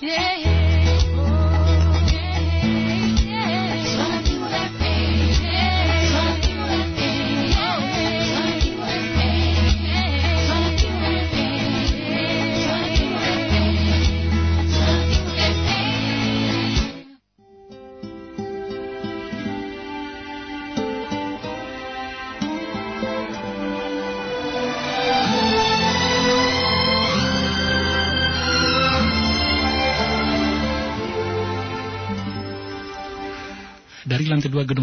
lantai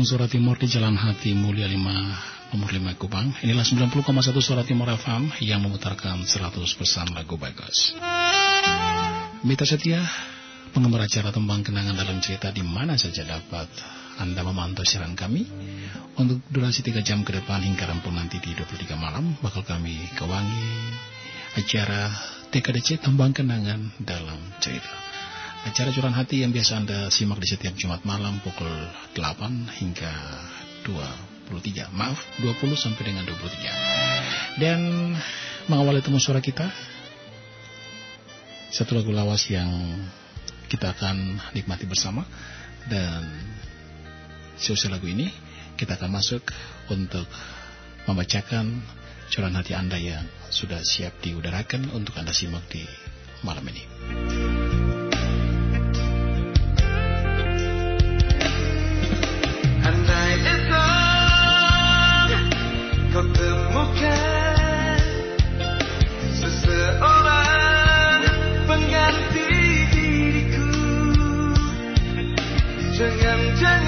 2 Gedung Suara Timur di Jalan Hati Mulia 5 nomor 5 Kupang. Inilah 90,1 Suara Timur FM yang memutarkan 100% lagu bagus. Mita Setia, penggemar acara tembang kenangan dalam cerita di mana saja dapat Anda memantau siaran kami. Untuk durasi 3 jam ke depan hingga rampung nanti di 23 malam bakal kami kewangi acara TKDC tembang kenangan dalam cerita. Acara curahan hati yang biasa Anda simak di setiap Jumat malam pukul 8 hingga 23. Maaf, 20 sampai dengan 23. Dan mengawali temu suara kita, satu lagu lawas yang kita akan nikmati bersama. Dan selesai lagu ini, kita akan masuk untuk membacakan curahan hati Anda yang sudah siap diudarakan untuk Anda simak di malam ini. Kau seseorang pengganti diriku. Jangan-jangan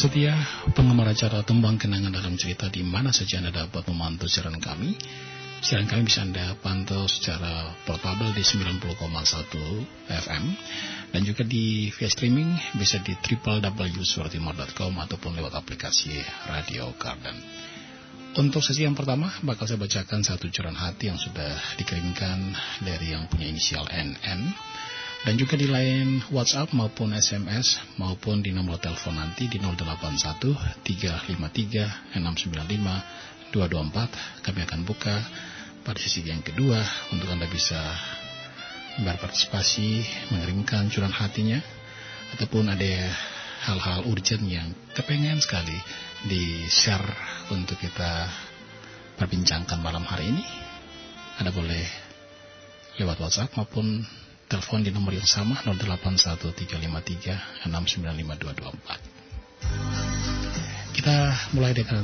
setia, penggemar acara Tembang Kenangan dalam cerita di mana saja Anda dapat memantau siaran kami. Siaran kami bisa Anda pantau secara portable di 90,1 FM dan juga di via streaming bisa di www.suaratimur.com ataupun lewat aplikasi Radio Garden. Untuk sesi yang pertama, bakal saya bacakan satu curahan hati yang sudah dikirimkan dari yang punya inisial NN dan juga di lain WhatsApp maupun SMS maupun di nomor telepon nanti di 081 353 695 224 kami akan buka pada sesi yang kedua untuk Anda bisa berpartisipasi mengirimkan curahan hatinya ataupun ada hal-hal urgent yang kepengen sekali di share untuk kita perbincangkan malam hari ini. Anda boleh lewat WhatsApp maupun telepon di nomor yang sama 081353695224 kita mulai dengan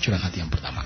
curahan hati yang pertama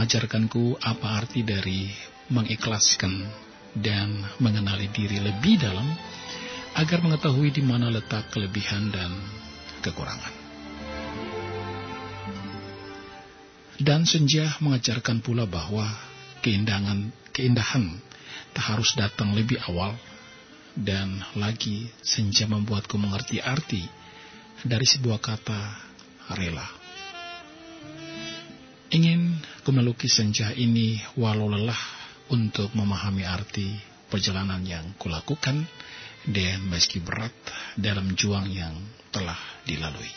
mengajarkanku apa arti dari mengikhlaskan dan mengenali diri lebih dalam agar mengetahui di mana letak kelebihan dan kekurangan. Dan senja mengajarkan pula bahwa keindahan, keindahan tak harus datang lebih awal dan lagi senja membuatku mengerti arti dari sebuah kata rela. Ingin ku melukis senja ini walau lelah untuk memahami arti perjalanan yang kulakukan dan meski berat dalam juang yang telah dilalui.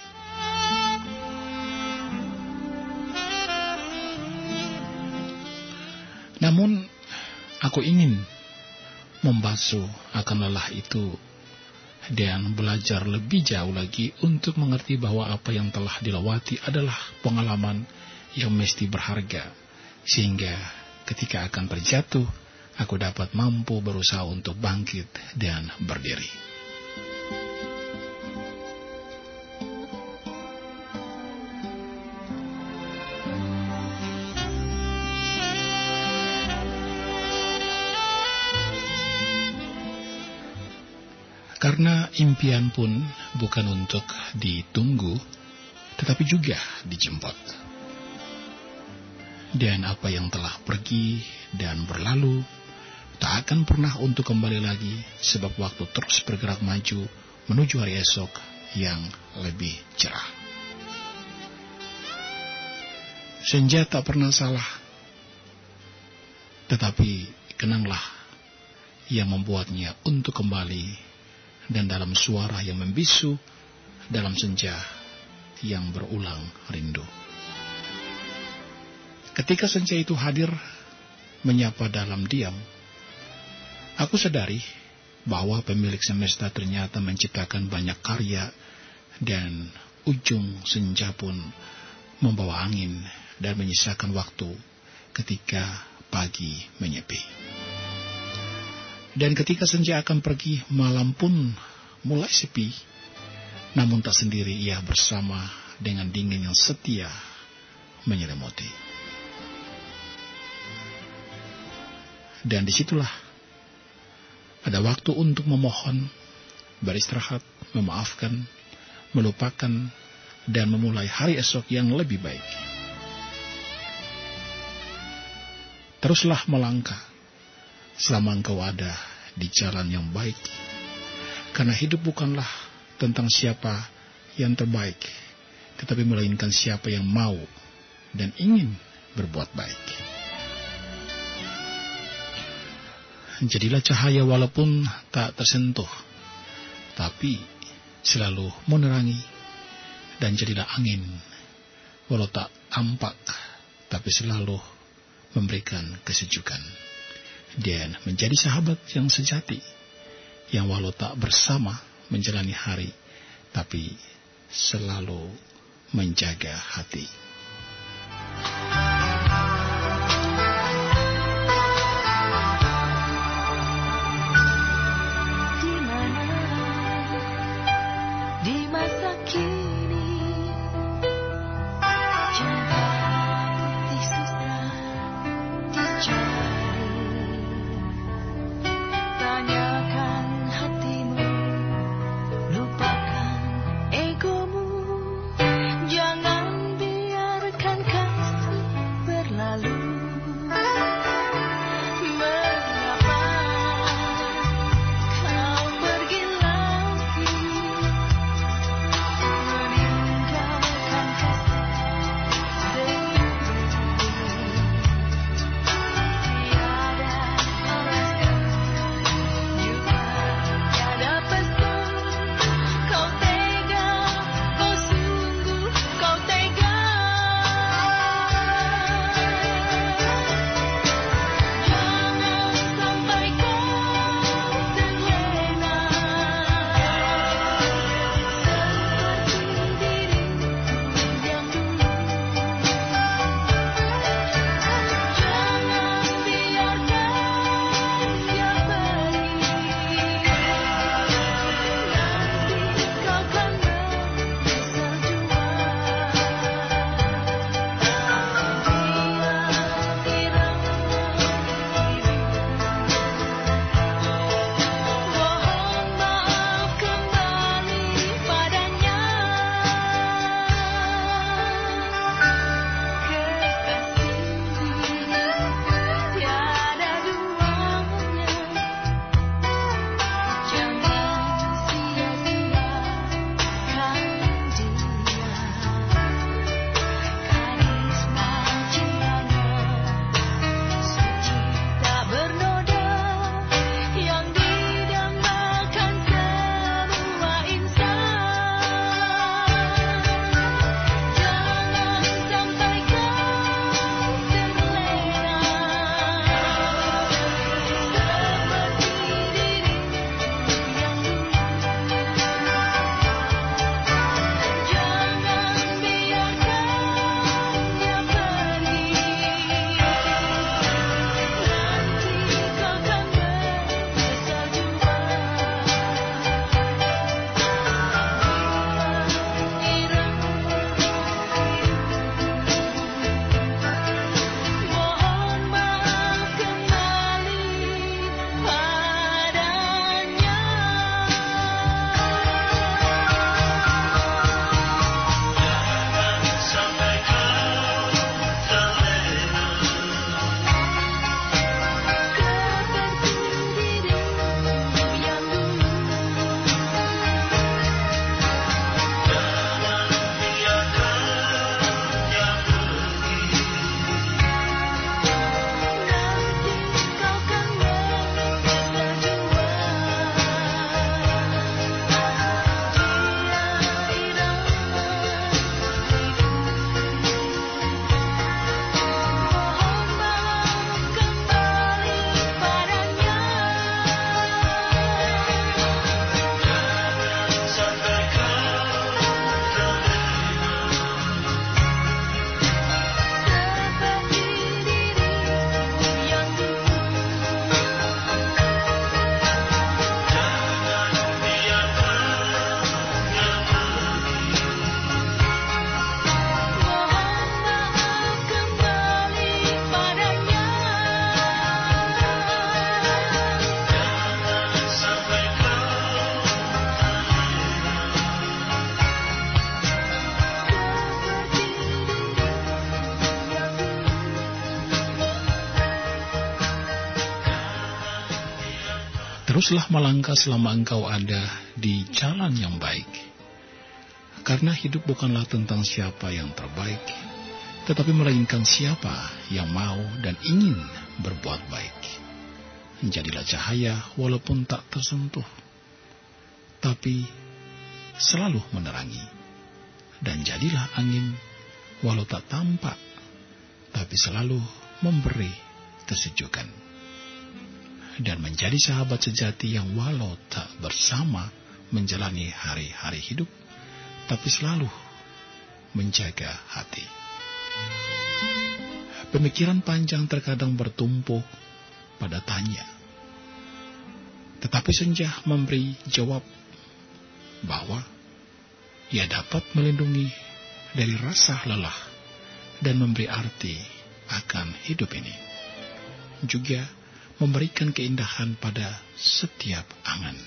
Namun, aku ingin membasuh akan lelah itu dan belajar lebih jauh lagi untuk mengerti bahwa apa yang telah dilewati adalah pengalaman yang mesti berharga, sehingga ketika akan terjatuh, aku dapat mampu berusaha untuk bangkit dan berdiri. Karena impian pun bukan untuk ditunggu, tetapi juga dijemput dan apa yang telah pergi dan berlalu tak akan pernah untuk kembali lagi sebab waktu terus bergerak maju menuju hari esok yang lebih cerah. Senja tak pernah salah, tetapi kenanglah yang membuatnya untuk kembali dan dalam suara yang membisu dalam senja yang berulang rindu. Ketika senja itu hadir, menyapa dalam diam, aku sadari bahwa pemilik semesta ternyata menciptakan banyak karya dan ujung senja pun membawa angin dan menyisakan waktu ketika pagi menyepi. Dan ketika senja akan pergi, malam pun mulai sepi. Namun tak sendiri ia bersama dengan dingin yang setia menyelimuti. Dan di situlah ada waktu untuk memohon, beristirahat, memaafkan, melupakan, dan memulai hari esok yang lebih baik. Teruslah melangkah selama engkau ada di jalan yang baik. Karena hidup bukanlah tentang siapa yang terbaik, tetapi melainkan siapa yang mau dan ingin berbuat baik. Jadilah cahaya walaupun tak tersentuh, tapi selalu menerangi. Dan jadilah angin, walau tak tampak, tapi selalu memberikan kesejukan. Dan menjadi sahabat yang sejati, yang walau tak bersama menjalani hari, tapi selalu menjaga hati. Teruslah melangkah selama engkau ada di jalan yang baik. Karena hidup bukanlah tentang siapa yang terbaik, tetapi melainkan siapa yang mau dan ingin berbuat baik. Jadilah cahaya walaupun tak tersentuh, tapi selalu menerangi. Dan jadilah angin walau tak tampak, tapi selalu memberi kesejukan. Dan menjadi sahabat sejati yang walau tak bersama menjalani hari-hari hidup, tapi selalu menjaga hati. Pemikiran panjang terkadang bertumpu pada tanya. Tetapi senja memberi jawab bahwa ia dapat melindungi dari rasa lelah dan memberi arti akan hidup ini. Juga memberikan keindahan pada setiap angan.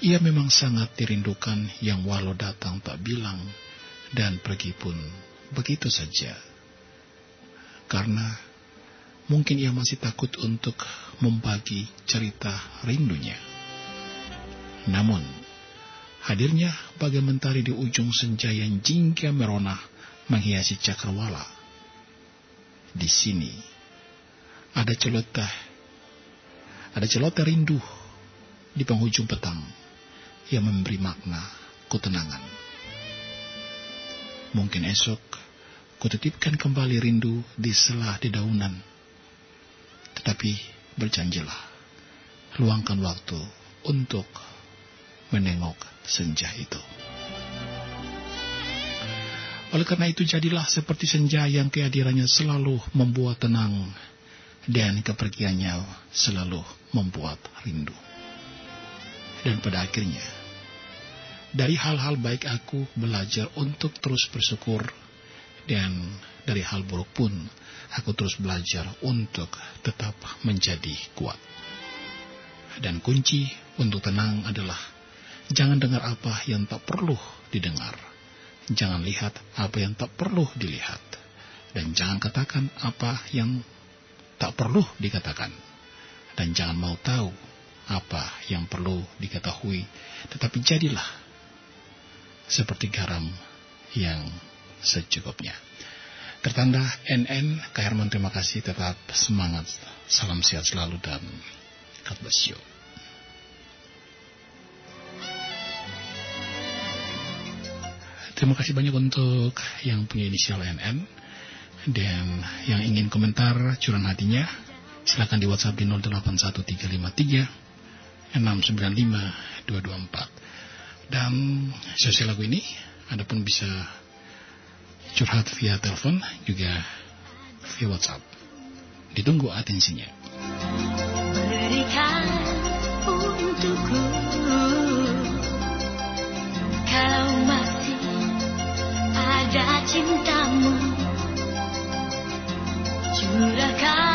Ia memang sangat dirindukan yang walau datang tak bilang dan pergi pun begitu saja. Karena mungkin ia masih takut untuk membagi cerita rindunya. Namun, hadirnya bagai mentari di ujung senja yang jingga merona menghiasi cakrawala. Di sini, ada celoteh, ada celoteh rindu di penghujung petang yang memberi makna ketenangan. Mungkin esok kutitipkan kembali rindu di selah dedaunan. Tetapi berjanjilah, luangkan waktu untuk menengok senja itu. Oleh karena itu jadilah seperti senja yang kehadirannya selalu membuat tenang dan kepergiannya selalu membuat rindu. Dan pada akhirnya, dari hal-hal baik aku belajar untuk terus bersyukur dan dari hal buruk pun aku terus belajar untuk tetap menjadi kuat. Dan kunci untuk tenang adalah jangan dengar apa yang tak perlu didengar. Jangan lihat apa yang tak perlu dilihat. Dan jangan katakan apa yang tak perlu dikatakan. Dan jangan mau tahu apa yang perlu diketahui. Tetapi jadilah seperti garam yang secukupnya. Tertanda NN, Kak Herman terima kasih, tetap semangat, salam sehat selalu dan God bless you. Terima kasih banyak untuk yang punya inisial NN dan yang ingin komentar curahan hatinya silakan di WhatsApp di 081353 695 224. Dan sesi lagu ini Anda pun bisa curhat via telepon juga via WhatsApp. Ditunggu atensinya. Berikan untukku cintamu. Curahkan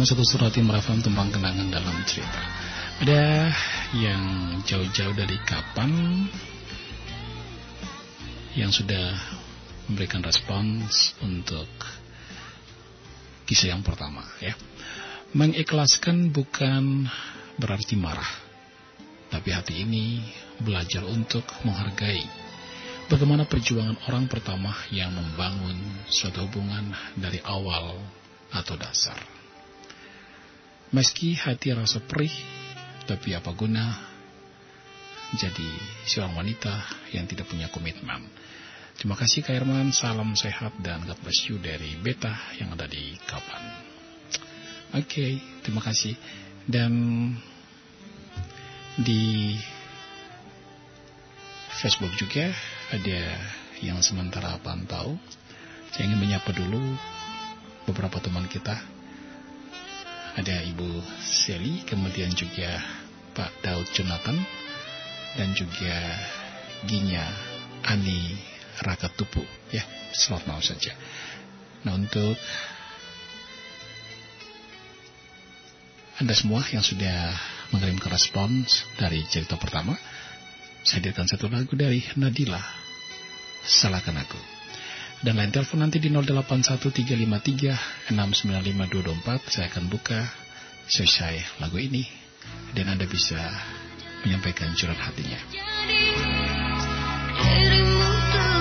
90,1 Surat Timur FM Tembang Kenangan dalam cerita Ada yang jauh-jauh dari kapan Yang sudah memberikan respons untuk kisah yang pertama ya Mengikhlaskan bukan berarti marah Tapi hati ini belajar untuk menghargai Bagaimana perjuangan orang pertama yang membangun suatu hubungan dari awal atau dasar. Meski hati rasa perih, tapi apa guna jadi seorang wanita yang tidak punya komitmen. Terima kasih Kak Irman, salam sehat dan God bless you dari Beta yang ada di Kapan. Oke, okay, terima kasih. Dan di Facebook juga ada yang sementara pantau. Saya ingin menyapa dulu beberapa teman kita. Ada Ibu Seli, kemudian juga Pak Daud Jonathan, dan juga Ginya Ani Rakatupu. Ya, selamat malam saja. Nah, untuk Anda semua yang sudah mengirimkan respons dari cerita pertama, saya hadirkan satu lagu dari Nadila, Salahkan Aku. Dan lain telepon nanti di 081353695224 saya akan buka selesai lagu ini. Dan Anda bisa menyampaikan curhat hatinya. Dirimu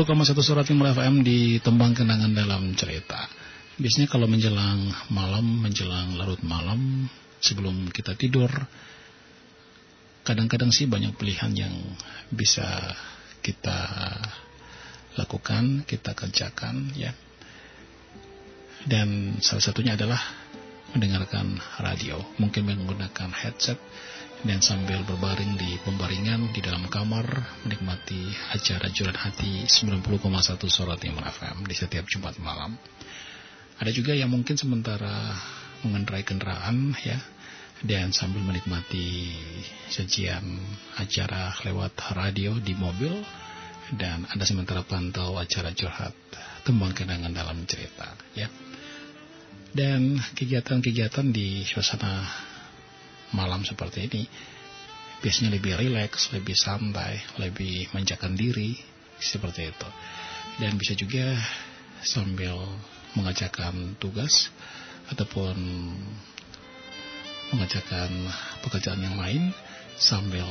90,1 Surat Timur FM di Tembang Kenangan dalam cerita. Biasanya kalau menjelang malam, menjelang larut malam, sebelum kita tidur, kadang-kadang sih banyak pilihan yang bisa kita lakukan, kita kerjakan ya. Dan salah satunya adalah mendengarkan radio, mungkin menggunakan headset dan sambil berbaring di pembaringan di dalam kamar menikmati acara Juran Hati 90,1 Suara Timur FM di setiap Jumat malam. Ada juga yang mungkin sementara mengendarai kendaraan ya dan sambil menikmati sajian acara lewat radio di mobil dan ada sementara pantau acara curhat tembang kenangan dalam cerita ya dan kegiatan-kegiatan di suasana malam seperti ini biasanya lebih rileks, lebih santai, lebih manjakan diri seperti itu. Dan bisa juga sambil mengerjakan tugas ataupun mengerjakan pekerjaan yang lain sambil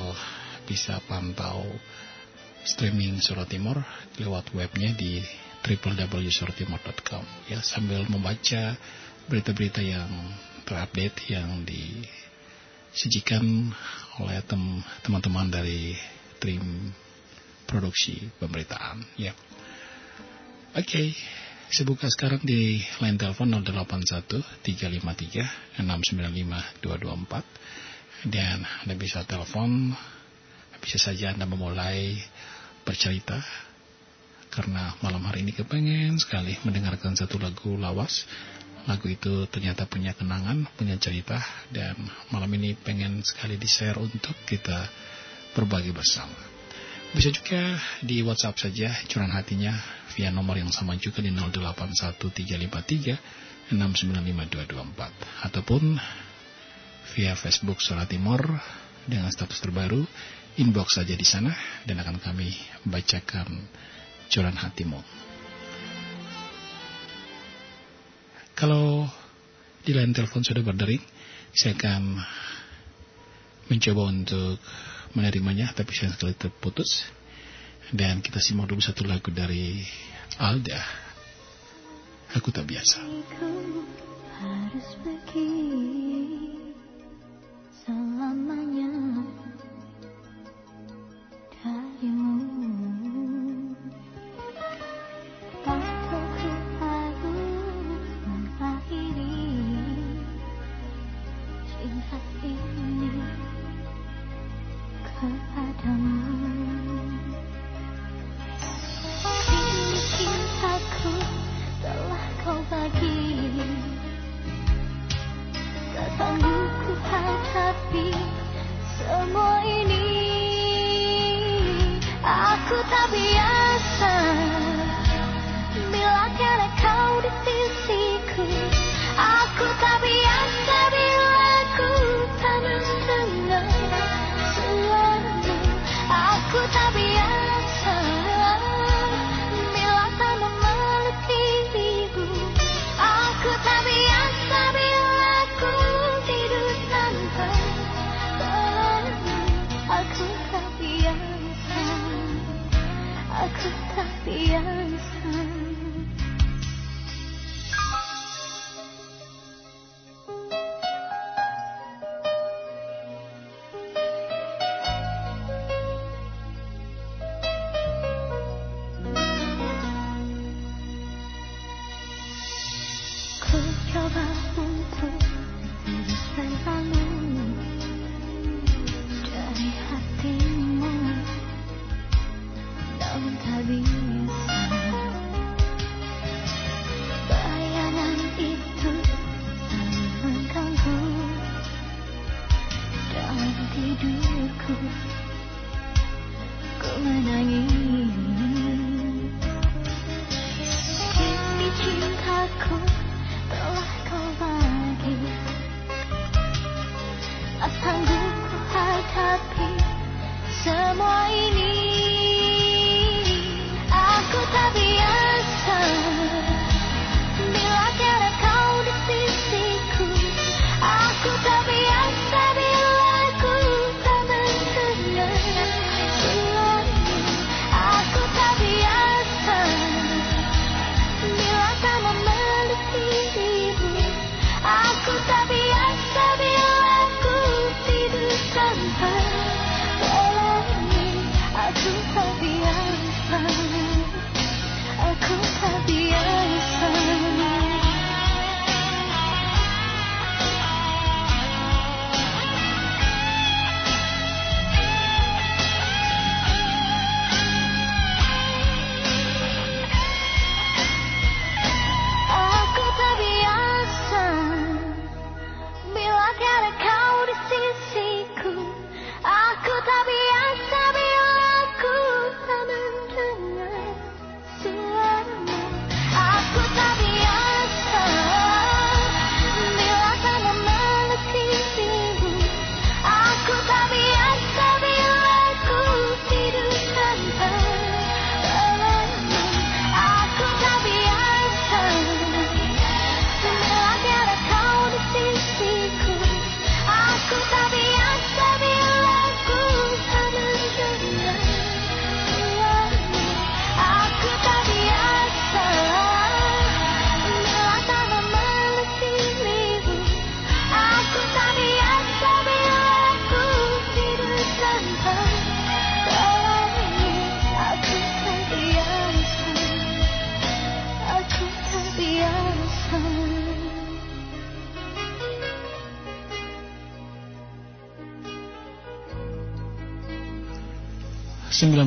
bisa pantau streaming Surat Timur lewat webnya di www.surattimur.com ya sambil membaca berita-berita yang terupdate yang di disajikan oleh tem teman-teman dari tim produksi pemberitaan ya. Oke, okay. saya buka sekarang di line telepon 081 353 695 224 dan Anda bisa telepon bisa saja Anda memulai bercerita karena malam hari ini kepengen sekali mendengarkan satu lagu lawas lagu itu ternyata punya kenangan, punya cerita dan malam ini pengen sekali di-share untuk kita berbagi bersama. Bisa juga di WhatsApp saja curan hatinya via nomor yang sama juga di 081353 6952224 ataupun via Facebook Suara Timur dengan status terbaru inbox saja di sana dan akan kami bacakan curan hatimu. Kalau di line telepon sudah berdering, saya akan mencoba untuk menerimanya, tapi saya sekali terputus. Dan kita simak dulu satu lagu dari Alda. Aku tak biasa. harus pergi selamanya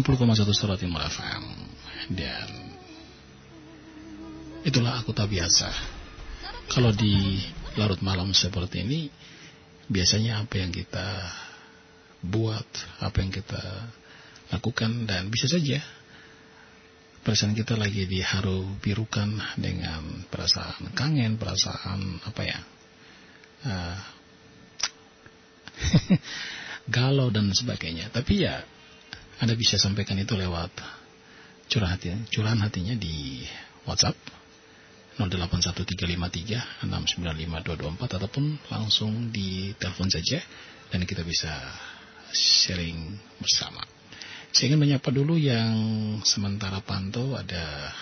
90,1 Surat Timur FM Dan Itulah aku tak biasa. Kalau di larut malam seperti ini Biasanya apa yang kita buat Apa yang kita lakukan Dan bisa saja Perasaan kita lagi diharu birukan Dengan perasaan kangen Perasaan apa ya uh, Galau dan sebagainya. Tapi ya anda bisa sampaikan itu lewat curahan, hati, curahan hatinya di WhatsApp 081353695224 ataupun langsung di telepon saja dan kita bisa sharing bersama. Saya ingin menyapa dulu yang sementara pantau ada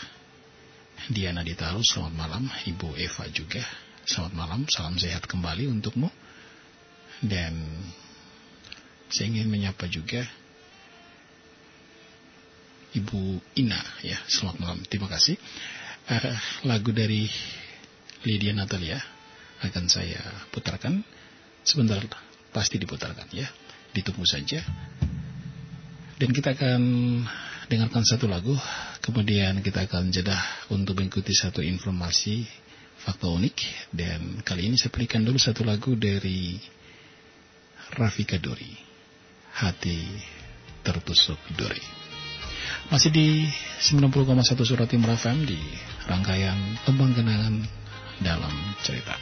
Diana Ditaru, selamat malam. Ibu Eva juga, selamat malam. Salam sehat kembali untukmu. Dan saya ingin menyapa juga Ibu Ina. Ya selamat malam. Terima kasih. Uh, lagu dari Lydia Natalia akan saya putarkan. Sebentar pasti diputarkan ya. Ditunggu saja. Dan kita akan dengarkan satu lagu. Kemudian kita akan jeda untuk mengikuti satu informasi fakta unik. Dan kali ini saya berikan dulu satu lagu dari Rafika Dori. Hati tertusuk duri masih di 90,1 Surat Timur FM di rangkaian Tembang Kenangan dalam cerita.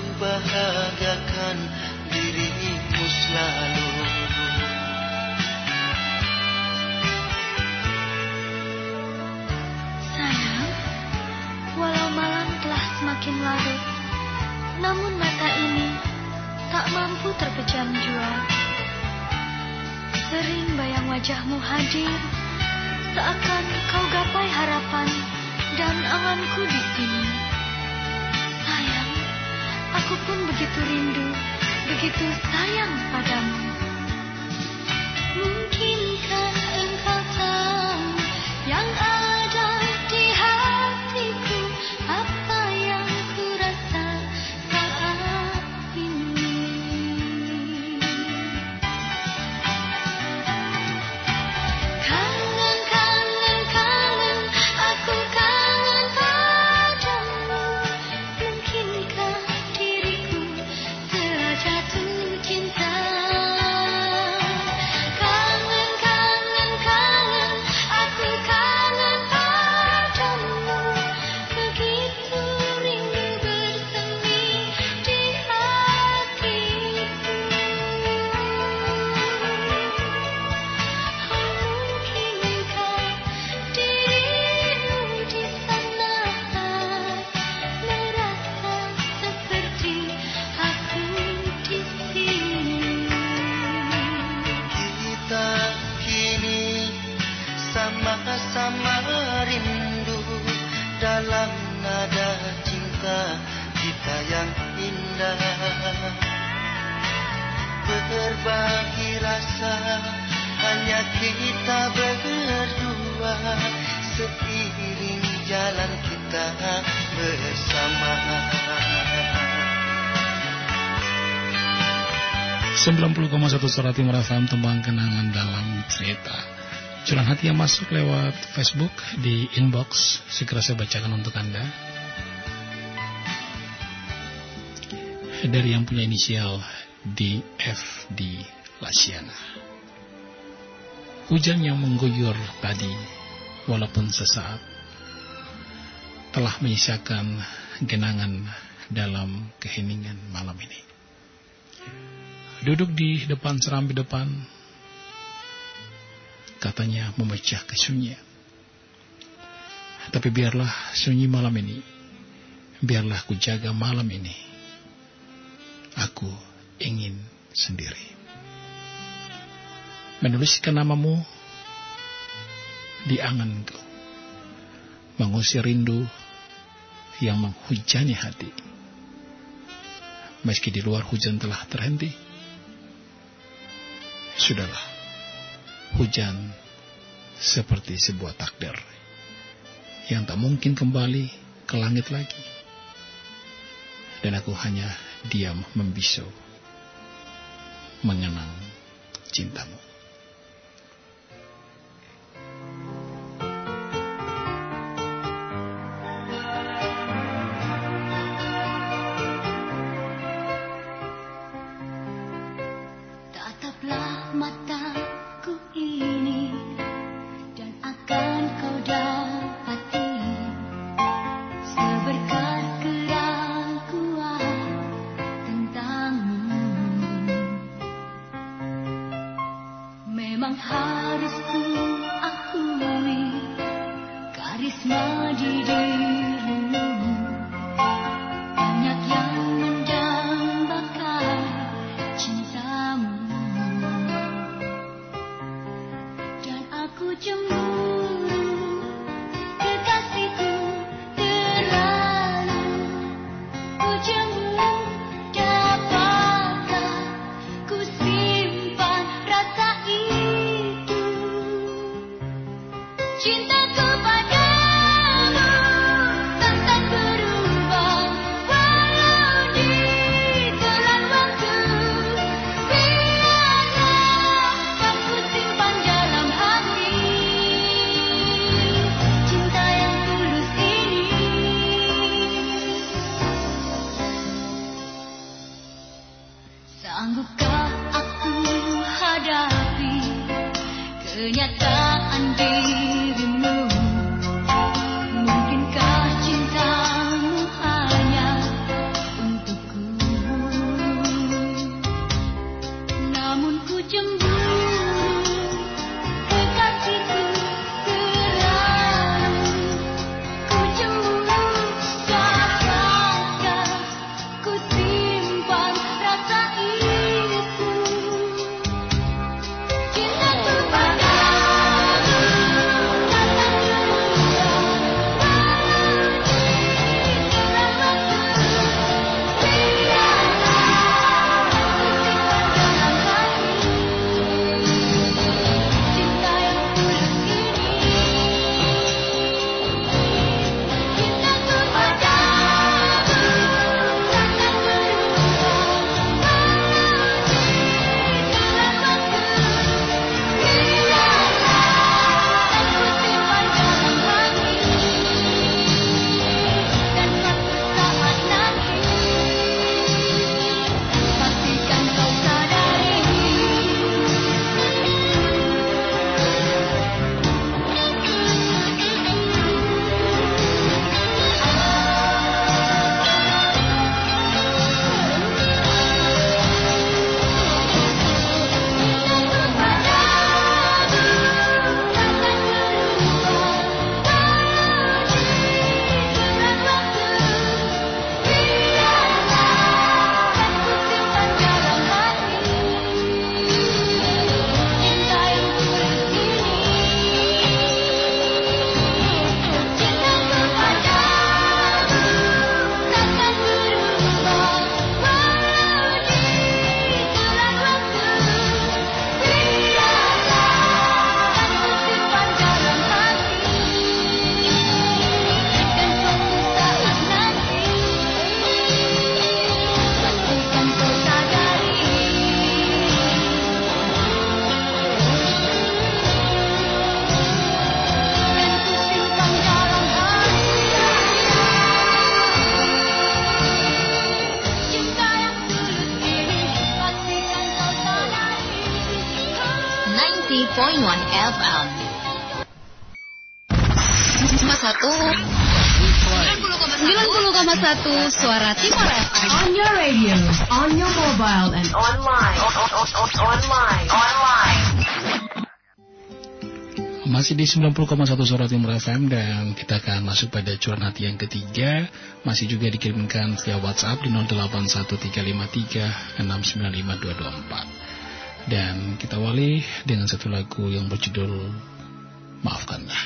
membahagiakan dirimu selalu Sayang, walau malam telah semakin larut Namun mata ini tak mampu terpejam jua Sering bayang wajahmu hadir Seakan kau gapai harapan dan anganku di sini aku pun begitu rindu, begitu sayang padamu. Surati merasa tembang kenangan dalam cerita. Curang hati yang masuk lewat Facebook di inbox Segera saya bacakan untuk Anda. Dari yang punya inisial DFD Lasiana. Hujan yang mengguyur tadi Walaupun sesaat Telah menyisakan genangan dalam keheningan malam ini. Duduk di depan serambi depan, katanya memecah kesunyian. Tapi biarlah sunyi malam ini, biarlah ku jaga malam ini. Aku ingin sendiri. Menuliskan namamu di angan engkau. Mengusir rindu yang menghujani hati. Meski di luar hujan telah terhenti, sudahlah, hujan seperti sebuah takdir yang tak mungkin kembali ke langit lagi. Dan aku hanya diam membisu, mengenang cintamu. 90,1 Suara Timur FM. On your radio, on your mobile, and online. Online. Online. Masih di 90,1 Suara Timur FM dan kita akan masuk pada curahan hati yang ketiga. Masih juga dikirimkan via WhatsApp di 081353695224. Dan kita awali dengan satu lagu yang berjudul Maafkanlah.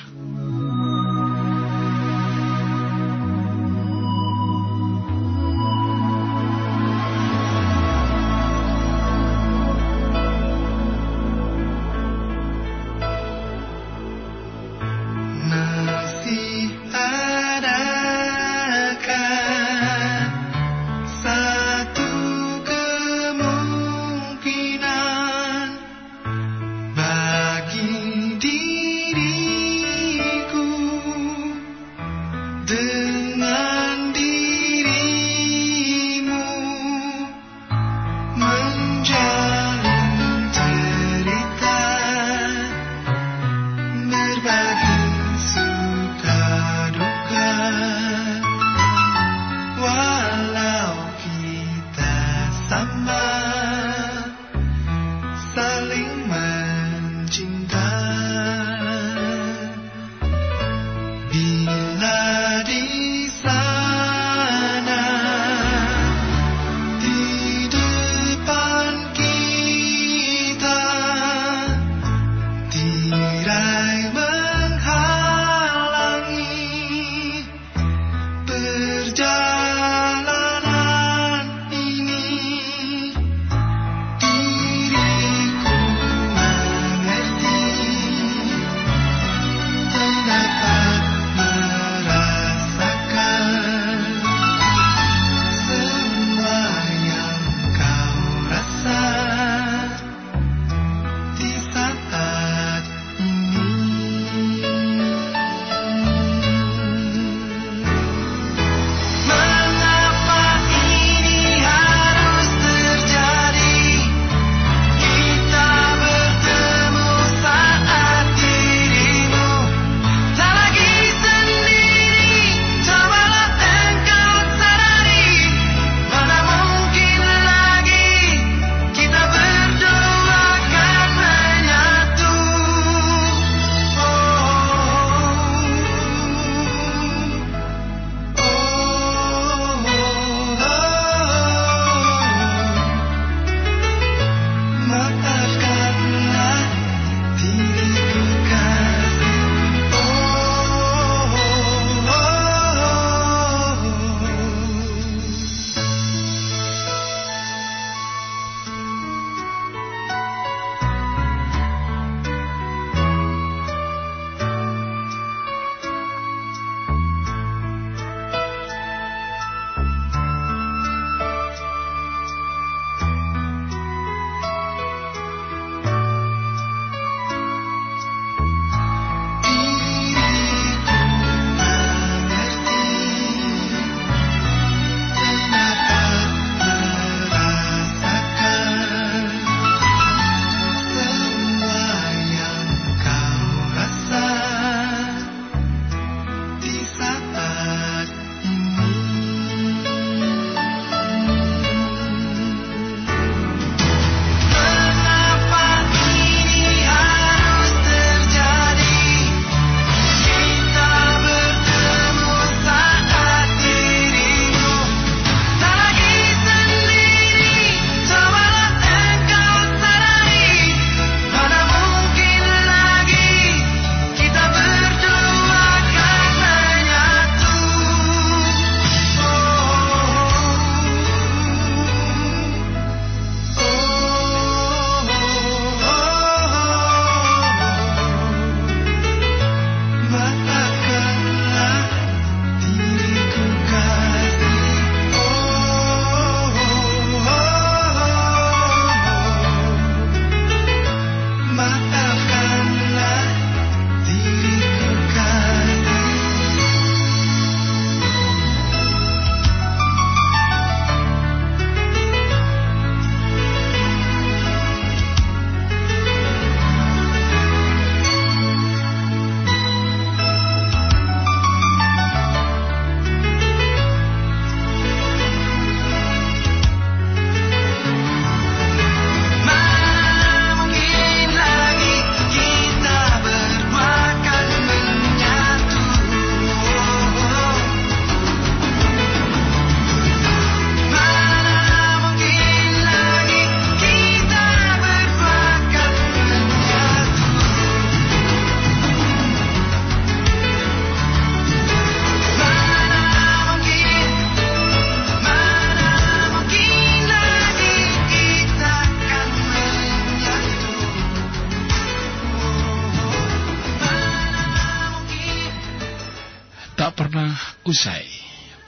Usai.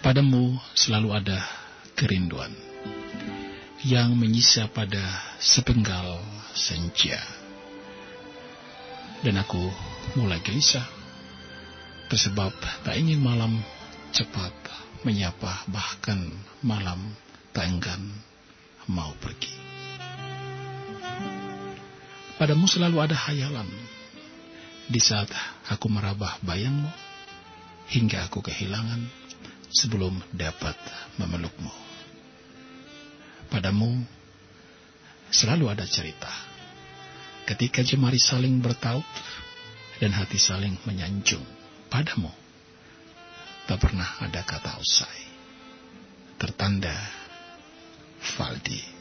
Padamu selalu ada kerinduan yang menyisa pada sepenggal senja. Dan aku mulai gelisah, tersebab tak ingin malam cepat menyapa, bahkan malam tak enggan mau pergi. Padamu selalu ada hayalan, di saat aku merabah bayangmu, hingga aku kehilangan sebelum dapat memelukmu. Padamu selalu ada cerita. Ketika jemari saling bertaut dan hati saling menyanjung padamu, tak pernah ada kata usai. Tertanda Valdi.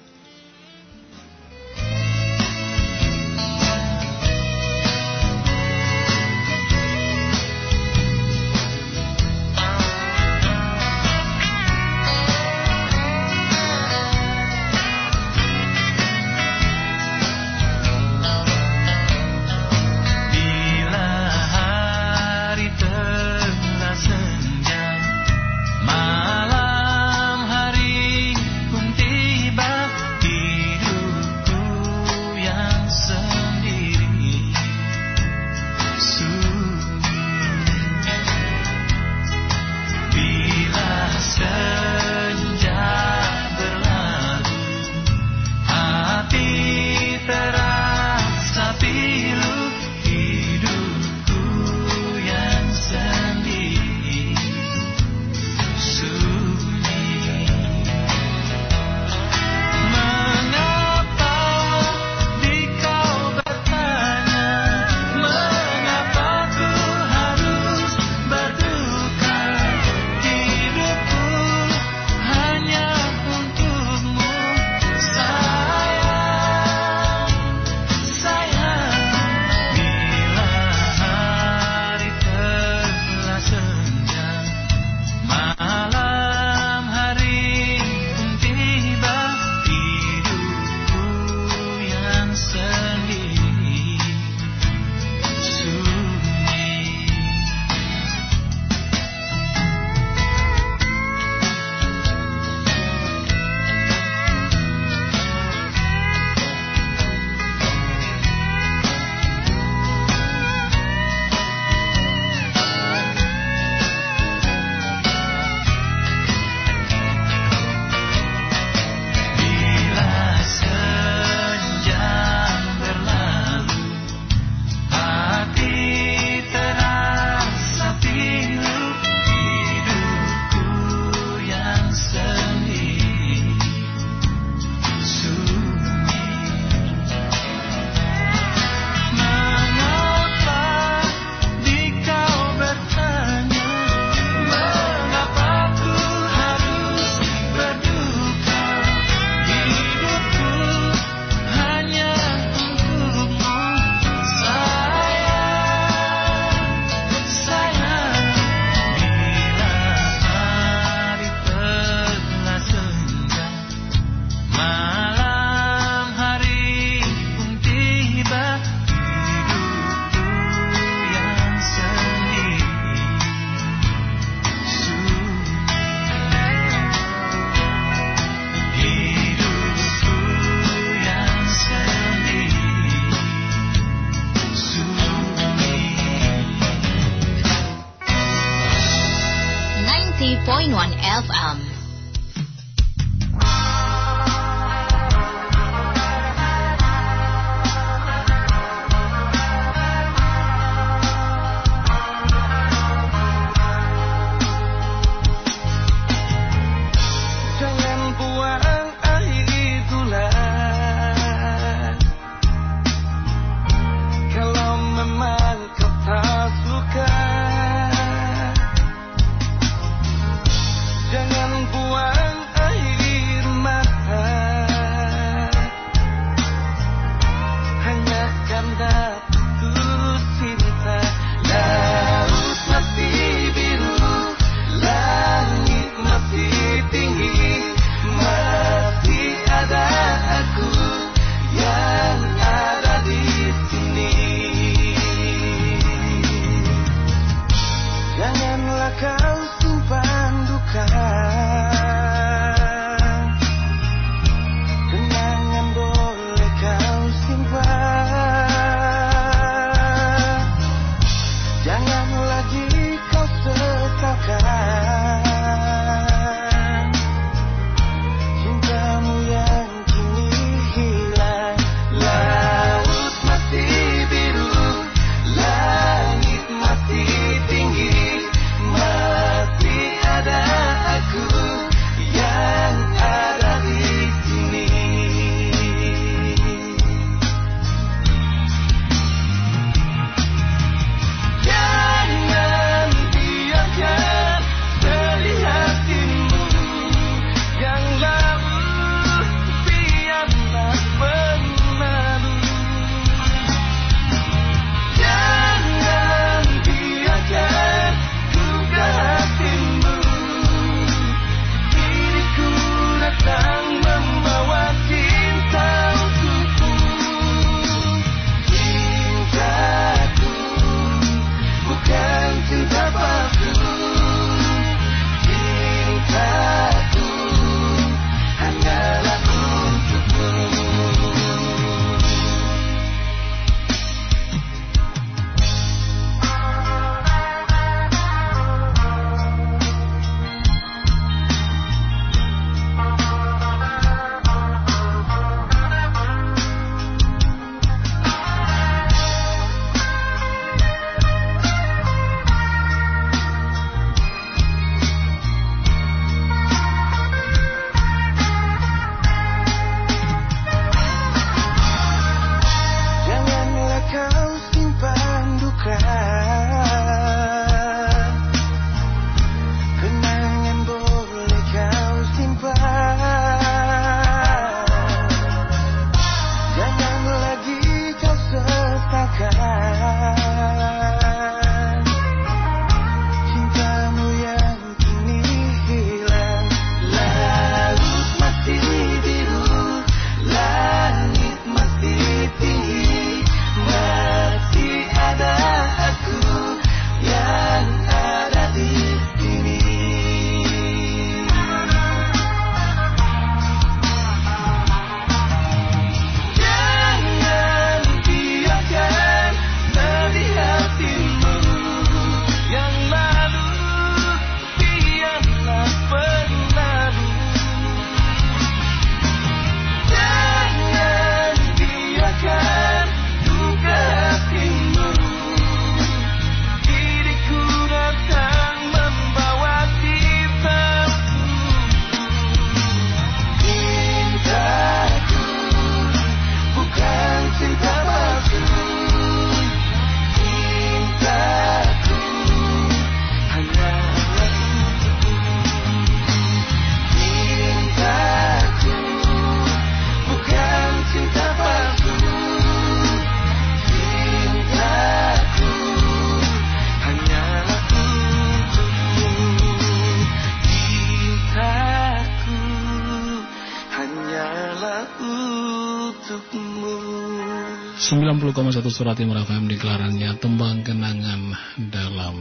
90,1 Surat Timur FM di gelarannya Tembang Kenangan dalam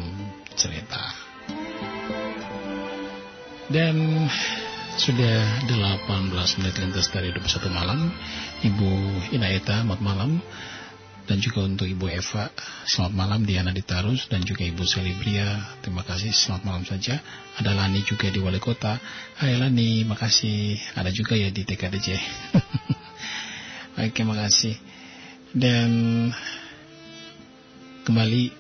Cerita. Dan sudah 18 menit lintas dari 21 malam. Ibu Inaeta, selamat malam. Dan juga untuk Ibu Eva, selamat malam. Diana Ditarus dan juga Ibu Selibria, terima kasih. Selamat malam saja. Ada Lani juga di Wali Kota. Hai Lani, makasih. Ada juga ya di TKDJ. Oke, makasih. Dan kembali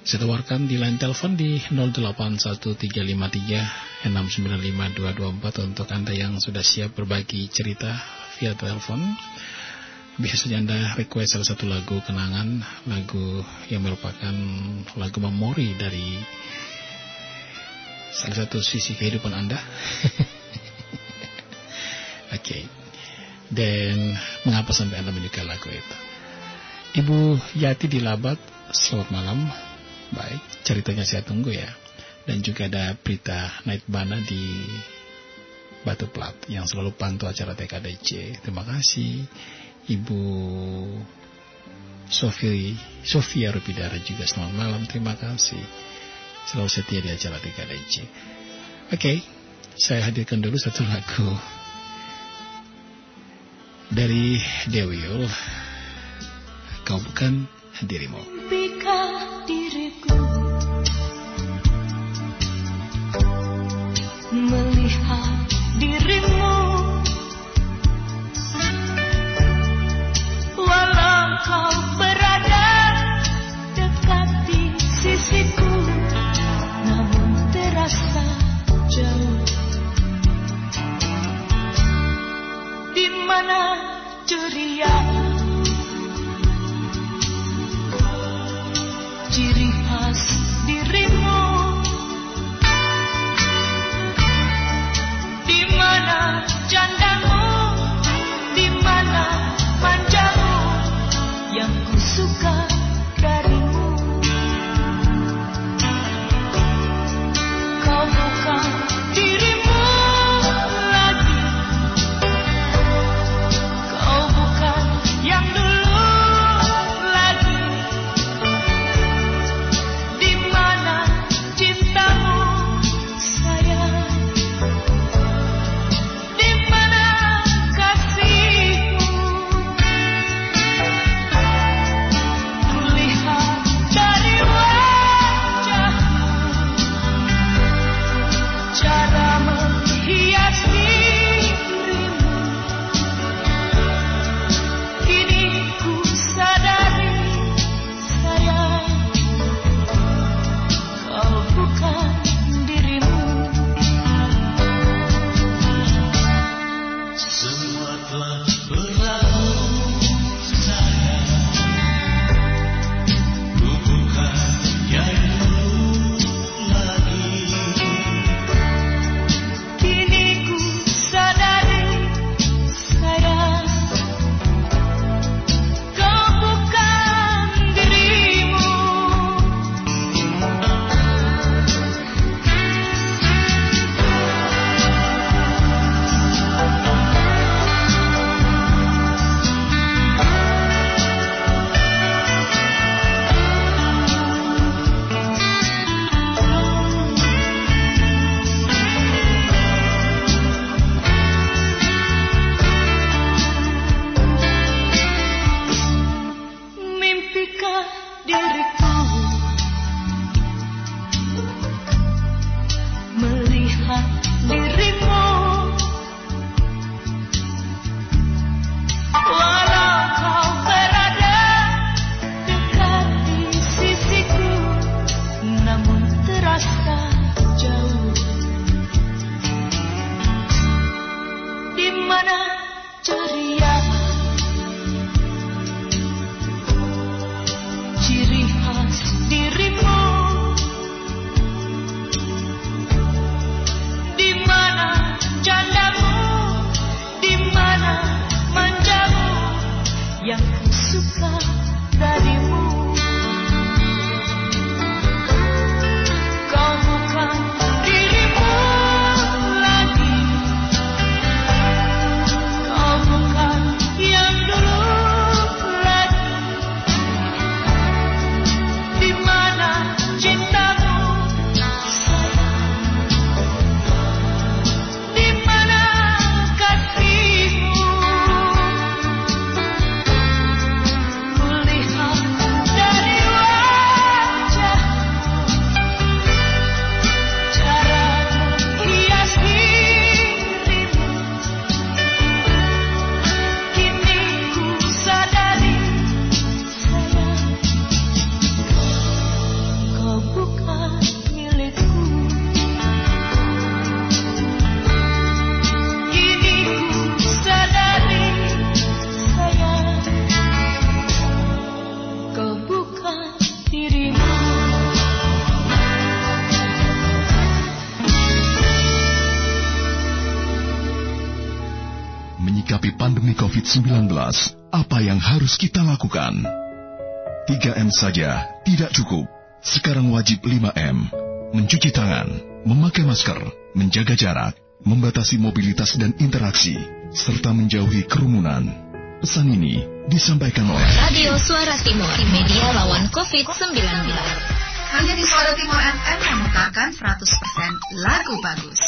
saya tawarkan di line telepon di 081353 695224 untuk Anda yang sudah siap berbagi cerita via telepon. Bisa saja Anda request salah satu lagu kenangan, lagu yang merupakan lagu memori dari salah satu sisi kehidupan Anda. Oke. Okay. Dan mengapa sampai Anda menyukai lagu itu? Ibu Yati di Labat, selamat malam. Baik, ceritanya saya tunggu ya. Dan juga ada Prita Naitbana di Batu Plat yang selalu pantau acara TKDC. Terima kasih. Ibu Sofi, Sofia Rupidara juga selamat malam. Terima kasih. Selalu setia di acara TKDC. Oke, okay, saya hadirkan dulu satu lagu dari Dewi Yul Kau bukan dirimu saja tidak cukup. Sekarang wajib 5M. Mencuci tangan, memakai masker, menjaga jarak, membatasi mobilitas dan interaksi, serta menjauhi kerumunan. Pesan ini disampaikan oleh Radio Suara Timur, media lawan COVID-19. Hanya di Suara Timur FM memutarkan 100% lagu bagus.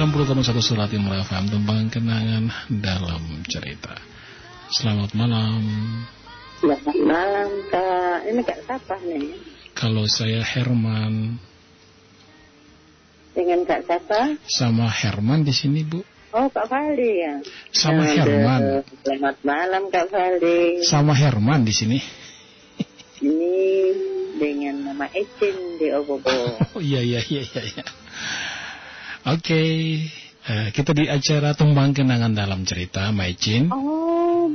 90,1 Surat Timur FM tembang kenangan dalam cerita. Selamat malam. Selamat malam Kak. Ini Kak siapa nih? Kalau saya Herman Dengan Kak siapa? sama Herman di sini, Bu. Oh Kak Valdi ya. Sama Aduh, Herman. Selamat malam Kak Valdi. Sama Herman di sini. Ini dengan nama Ecin di Obobo. Oh iya iya iya iya. Oke, eh, kita di acara tembang kenangan dalam cerita, Maicin. Oh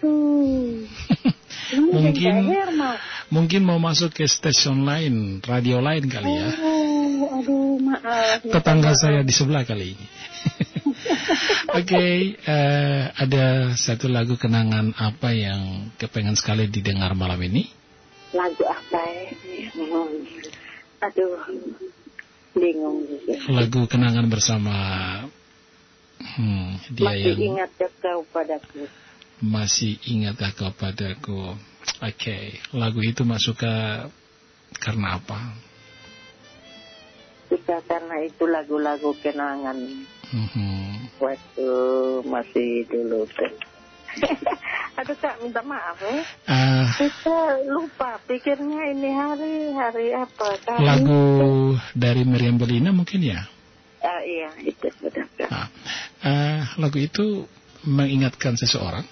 tuh. Ini Mungkin mungkin mau masuk ke stasiun lain, radio lain kali ya. Oh, aduh maaf. Tetangga saya di sebelah kali ini. Oke, eh, ada satu lagu kenangan apa yang kepengen sekali didengar malam ini? Lagu apa ya? Hmm. Aduh, bingung juga. Lagu kenangan bersama hmm, dia Masih yang ingat kau padaku. masih ingatkah kau padaku? Oke, lagu itu masuk ke karena apa? Suka karena itu lagu-lagu kenangan Mhm. waktu masih dulu tuh. Aduh kak minta maaf ya. Ah, Kita lupa pikirnya ini hari hari apa kali. lagu dari Meriam Belina mungkin ya? Ah, iya itu kak. Nah, eh, lagu itu mengingatkan seseorang.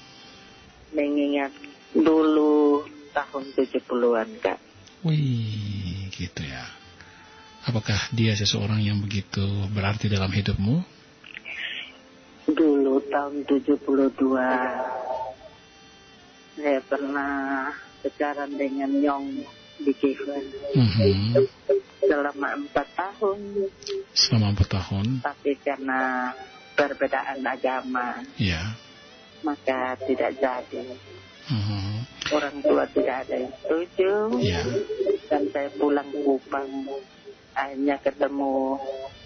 Mengingat dulu tahun 70-an kak. Wih, gitu ya. Apakah dia seseorang yang begitu berarti dalam hidupmu? Dulu tahun 72 saya pernah pacaran dengan Nyong di Kievan Mhm. selama empat tahun Selama empat tahun, tapi karena perbedaan agama ya. maka tidak jadi Mhm. orang tua tidak ada yang setuju Ya. dan saya pulang ke Kupang akhirnya ketemu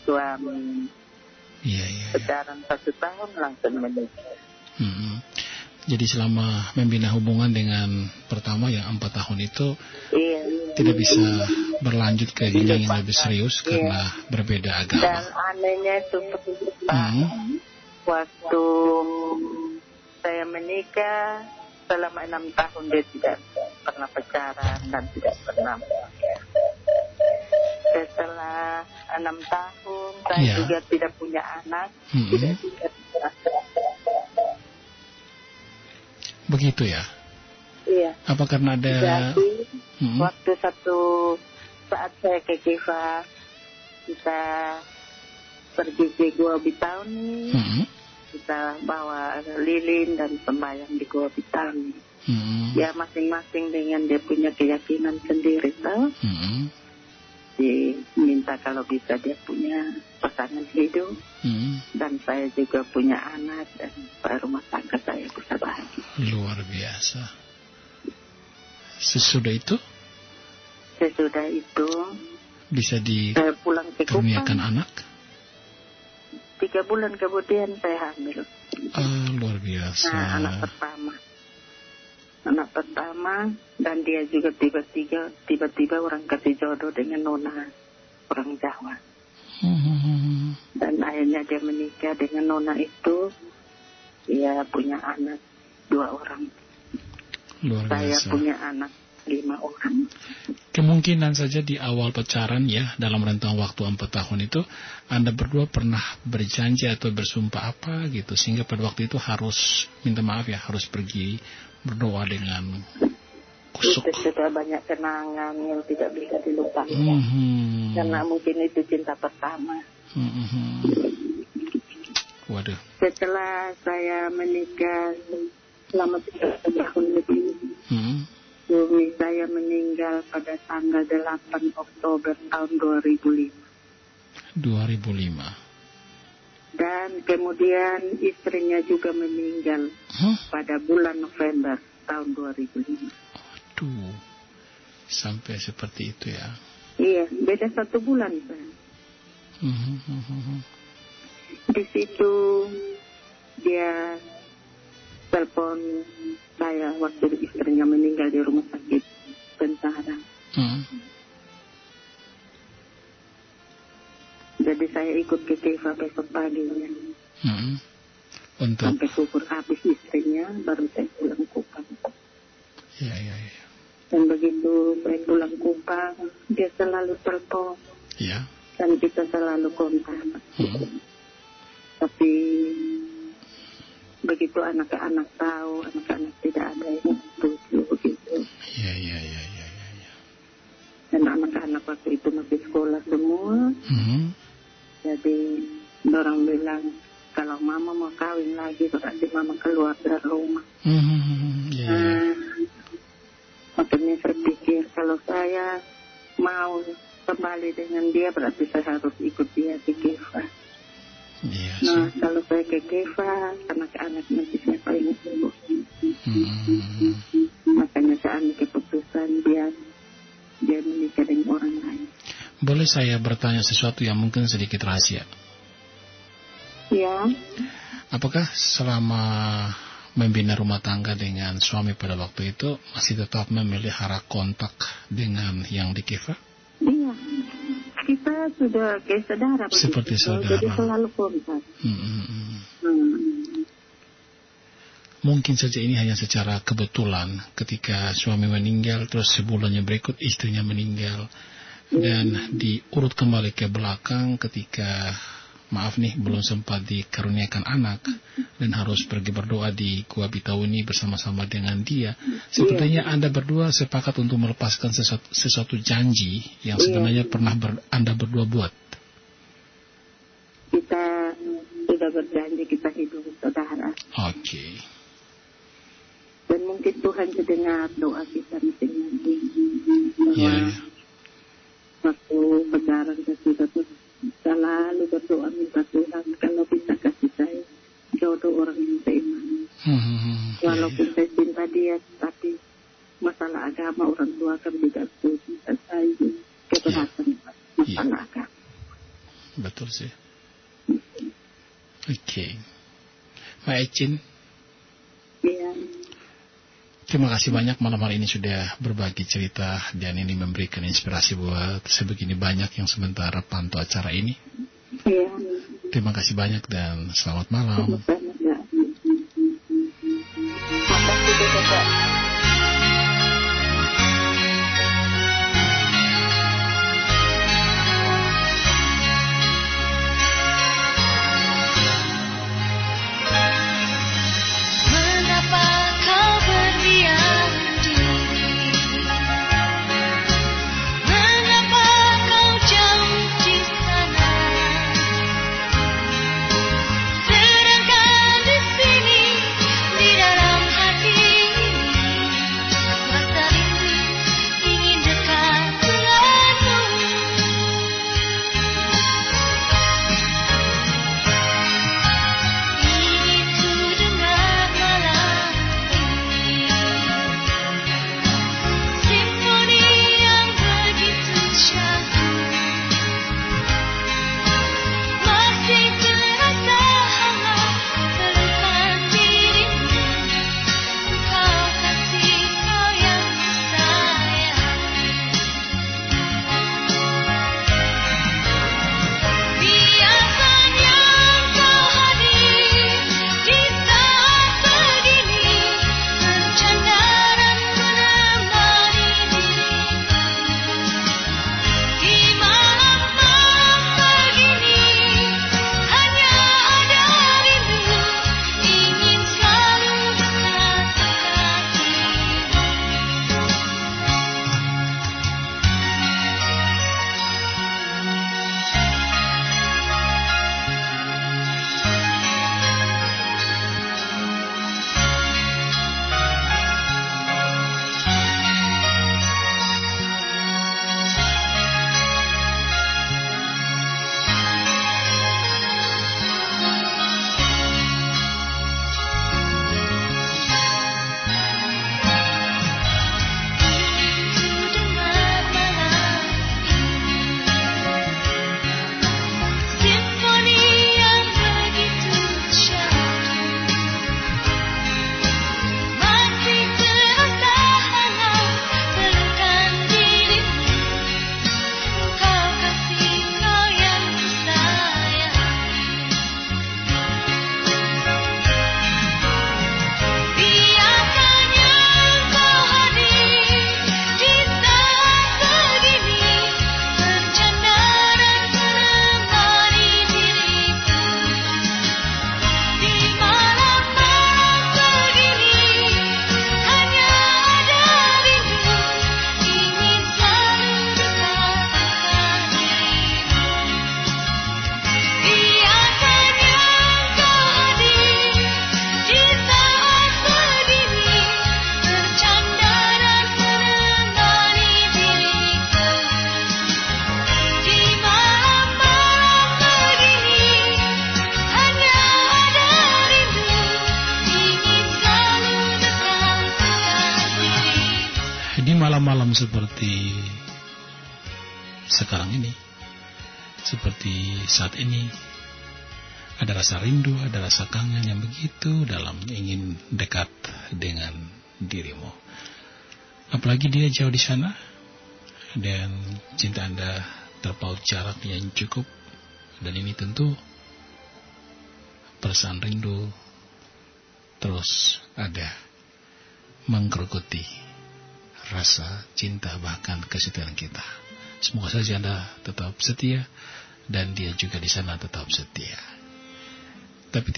suami Iya, iya. iya. pacaran satu tahun langsung menikah Mhm. Jadi selama membina hubungan dengan pertama yang empat tahun itu iya tidak bisa berlanjut ke jenjang yang lebih serius karena berbeda dan agama. anehnya itu Mhm. waktu saya menikah selama enam tahun dia tidak pernah pacaran dan tidak pernah. Setelah enam tahun saya Iya. juga tidak punya anak. Mhm. Tidak juga Begitu ya. Iya. Apa karena ada Jadi Mhm. waktu satu saat saya ke Kiva kita pergi ke Gua Bitauni Mhm. kita bawa lilin dan sembahyang di Gua Bitauni. Mhm. Ya masing-masing dengan dia punya keyakinan sendiri tau. Mhm. Diminta kalau bisa dia punya pasangan hidup Mhm. dan saya juga punya anak dan rumah tangga saya bisa bahagia. Luar biasa. Sesudah itu Sesudah itu bisa saya pulang ke dikaruniakan anak. Tiga bulan kemudian saya hamil. Ah, luar biasa. Nah, anak pertama. Anak pertama dan dia juga tiba-tiba tiba-tiba orang kasih jodoh dengan nona orang Jawa. Mhm. Dan akhirnya dia menikah dengan nona itu. Dia punya anak dua orang. Luar Saya biasa. punya anak lima orang. Kemungkinan saja di awal pacaran ya, dalam rentang waktu empat tahun itu, Anda berdua pernah berjanji atau bersumpah apa gitu, sehingga pada waktu itu harus, minta maaf ya, harus pergi berdoa dengan kusuk. Itu sudah banyak kenangan yang tidak bisa dilupakan. Mhm. Karena mungkin itu cinta pertama. Mhm. Waduh. Setelah saya menikah selama tiga tahun lebih, Mhm. suami saya meninggal pada tanggal 8 Oktober tahun 2005. 2005. Dan kemudian istrinya juga meninggal Hah? pada bulan November tahun 2005. Aduh. Sampai seperti itu ya. Iya, beda satu bulan. Pak. Mhm, mhm, mhm. Di situ dia telepon saya waktu istrinya meninggal di rumah sakit Bentara. Mhm. Jadi saya ikut ke Keva besok paginya. Mhm. Untuk Sampai kubur habis istrinya, baru saya pulang Kupang. ya ya ya. Dan begitu saya pulang Kupang, dia selalu telepon Ya. dan kita selalu kontak. Mhm. Tapi begitu anak-anak tahu, anak-anak tidak ada yang setuju begitu. Ya ya ya ya ya. ya. Dan anak-anak waktu itu masih sekolah semua, Mhm. Jadi orang bilang kalau mama mau kawin lagi berarti mama keluar dari rumah. Hmm, ya, ya. Nah, makanya saya pikir kalau saya mau kembali dengan dia berarti saya harus ikut dia ke Kefa. Iya Nah, kalau saya ke Kefa, anak-anak nanti siapa yang urus? Hmm, Makanya saya ambil keputusan dia dia menikah dengan orang lain. Boleh saya bertanya sesuatu yang mungkin sedikit rahasia? Ya, Apakah selama membina rumah tangga dengan suami pada waktu itu masih tetap memelihara kontak dengan yang di Kiva? iya. Kita sudah kayak saudara. Seperti saudara. Jadi selalu kontak. Hmm, hmm, hmm. Hmm. Mungkin saja ini hanya secara kebetulan ketika suami meninggal terus sebulannya berikut istrinya meninggal dan diurut kembali ke belakang ketika maaf nih belum sempat dikaruniakan anak dan harus pergi berdoa di Gua Bitauni bersama-sama dengan dia. Sepertinya Anda berdua sepakat untuk melepaskan sesuatu, sesuatu janji yang sebenarnya pernah ber- Anda berdua buat. Kita sudah berjanji kita hidup saudara. Oke. Dan mungkin Tuhan sedengar doa kita masing-masing. Ya, Bahwa waktu pacaran kita sudah tuh selalu berdoa minta Tuhan kalau bisa kasih saya jodoh orang yang seiman. Hmm, hmm, hmm. Walaupun ya. saya cinta dia, tapi masalah agama orang tua kan setuju. Dan saya keberatan masalah agama. Betul sih. Oke. Mbak Ecin, Ya, terima kasih banyak malam hari ini sudah berbagi cerita dan ini memberikan inspirasi buat sebegini banyak yang sementara pantau acara ini. ya, Terima kasih banyak dan selamat malam.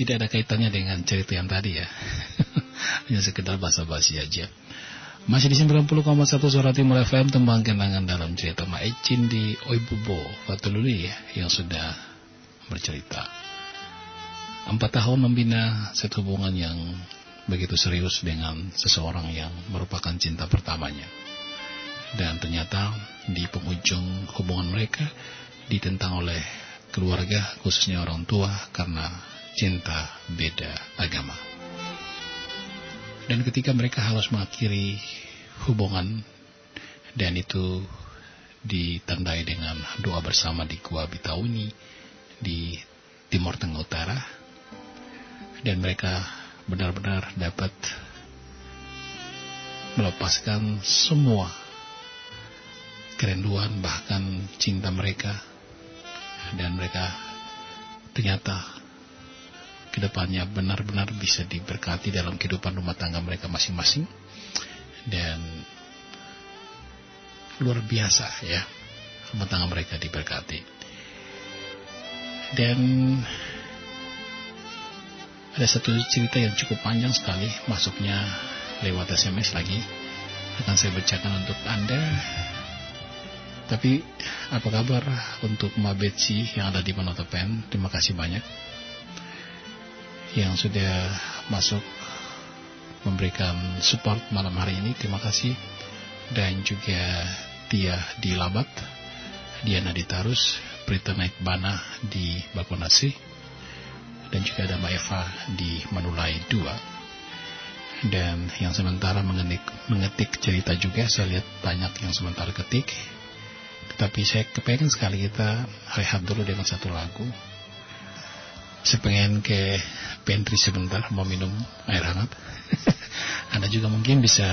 Tidak ada kaitannya dengan cerita yang tadi ya. Hanya sekedar basa-basi aja. Masih di 90,1 suara Timur FM tembang kenangan dalam cerita Maicin di Oibubo, Fatululi ya, yang sudah bercerita. Empat tahun membina satu hubungan yang begitu serius dengan seseorang yang merupakan cinta pertamanya. Dan ternyata di penghujung hubungan mereka ditentang oleh keluarga khususnya orang tua karena cinta beda agama. Dan ketika mereka harus mengakhiri hubungan dan itu ditandai dengan doa bersama di Gua Bitauni di Timur Tengah Utara dan mereka benar-benar dapat melepaskan semua kerenduan bahkan cinta mereka dan mereka ternyata ke depannya benar-benar bisa diberkati dalam kehidupan rumah tangga mereka masing-masing. Dan luar biasa ya rumah tangga mereka diberkati. Dan ada satu cerita yang cukup panjang sekali masuknya lewat SMS lagi. Akan saya bacakan untuk Anda. Tapi apa kabar untuk Mbak yang ada di Monotopen terima kasih banyak yang sudah masuk memberikan support malam hari ini. Terima kasih. Dan juga Tia di Labat, Diana di Tarus, Prita Naik Bana di Bakonasi, dan juga ada Mbak Eva di Manulai 2. Dan yang sementara mengetik, mengetik cerita juga, saya lihat banyak yang sementara ketik. Tetapi saya kepengen sekali kita rehat dulu dengan satu lagu saya pengen ke pantry sebentar mau minum air hangat. Anda juga mungkin bisa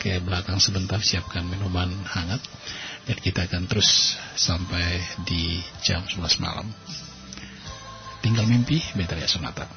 ke belakang sebentar siapkan minuman hangat dan kita akan terus sampai di jam 11 malam. Tinggal mimpi, Betria Sonata.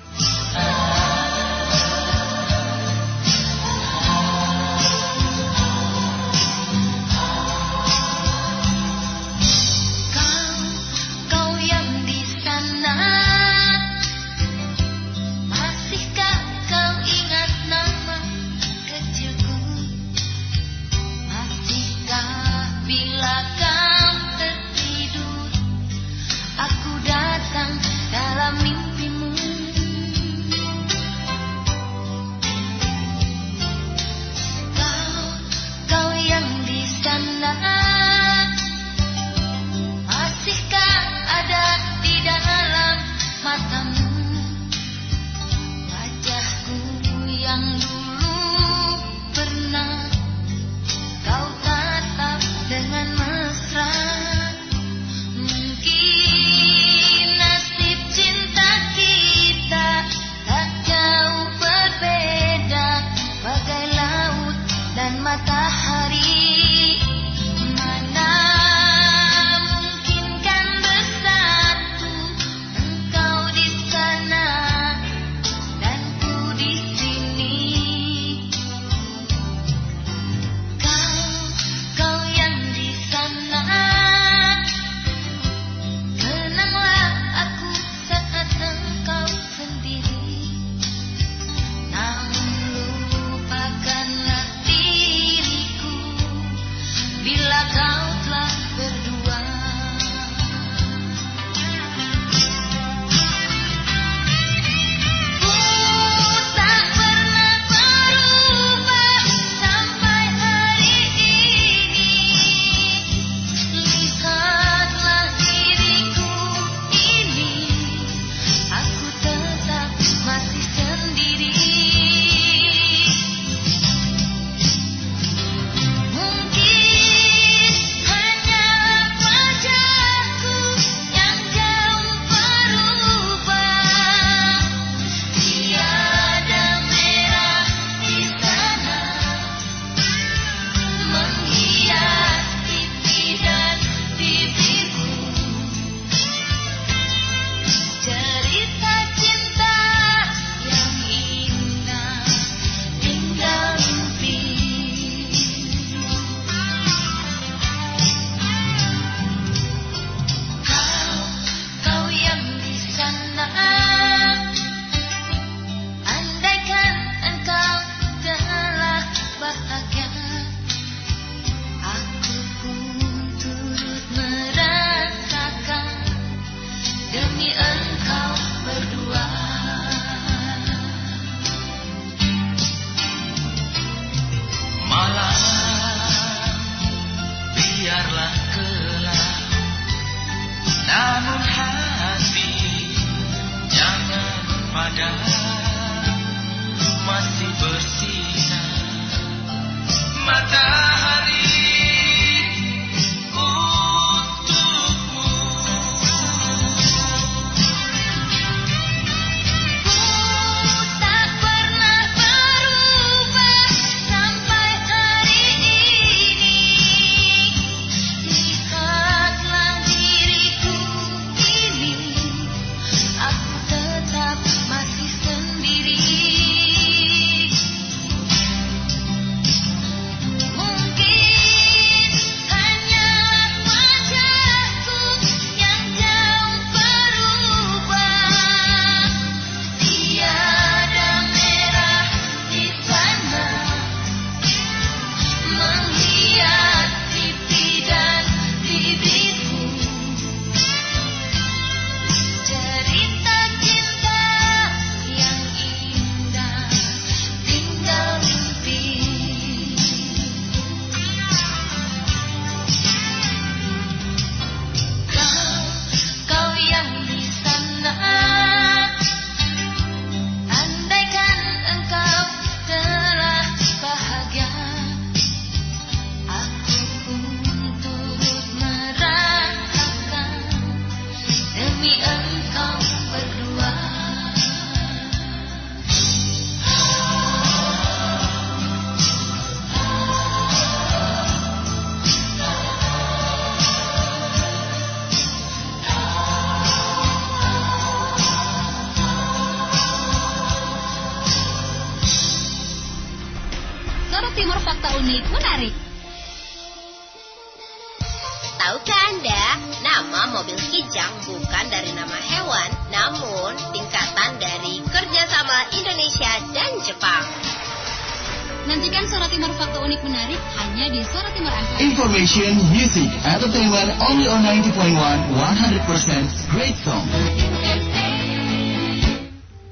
Information, music, entertainment only on 90.1 100% great song.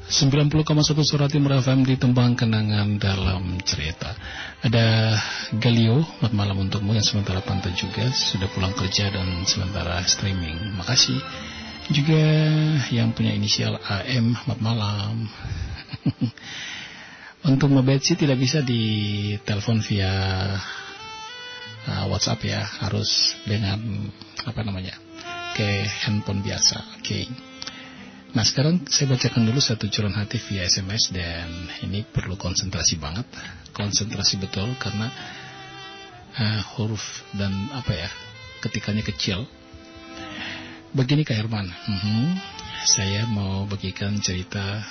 90,1 Surat Timur FM ditembang kenangan dalam cerita. Ada Galio, selamat malam untukmu yang sementara pantau juga sudah pulang kerja dan sementara streaming. Makasih. Juga yang punya inisial AM, selamat malam. Untuk Mbak tidak bisa ditelepon via uh, WhatsApp ya, harus dengan apa namanya? ke handphone biasa. Oke. Nah sekarang saya bacakan dulu satu curahan hati via SMS dan ini perlu konsentrasi banget, konsentrasi betul karena uh, huruf dan apa ya ketikanya kecil. Begini Kak Herman, Mhm. saya mau bagikan cerita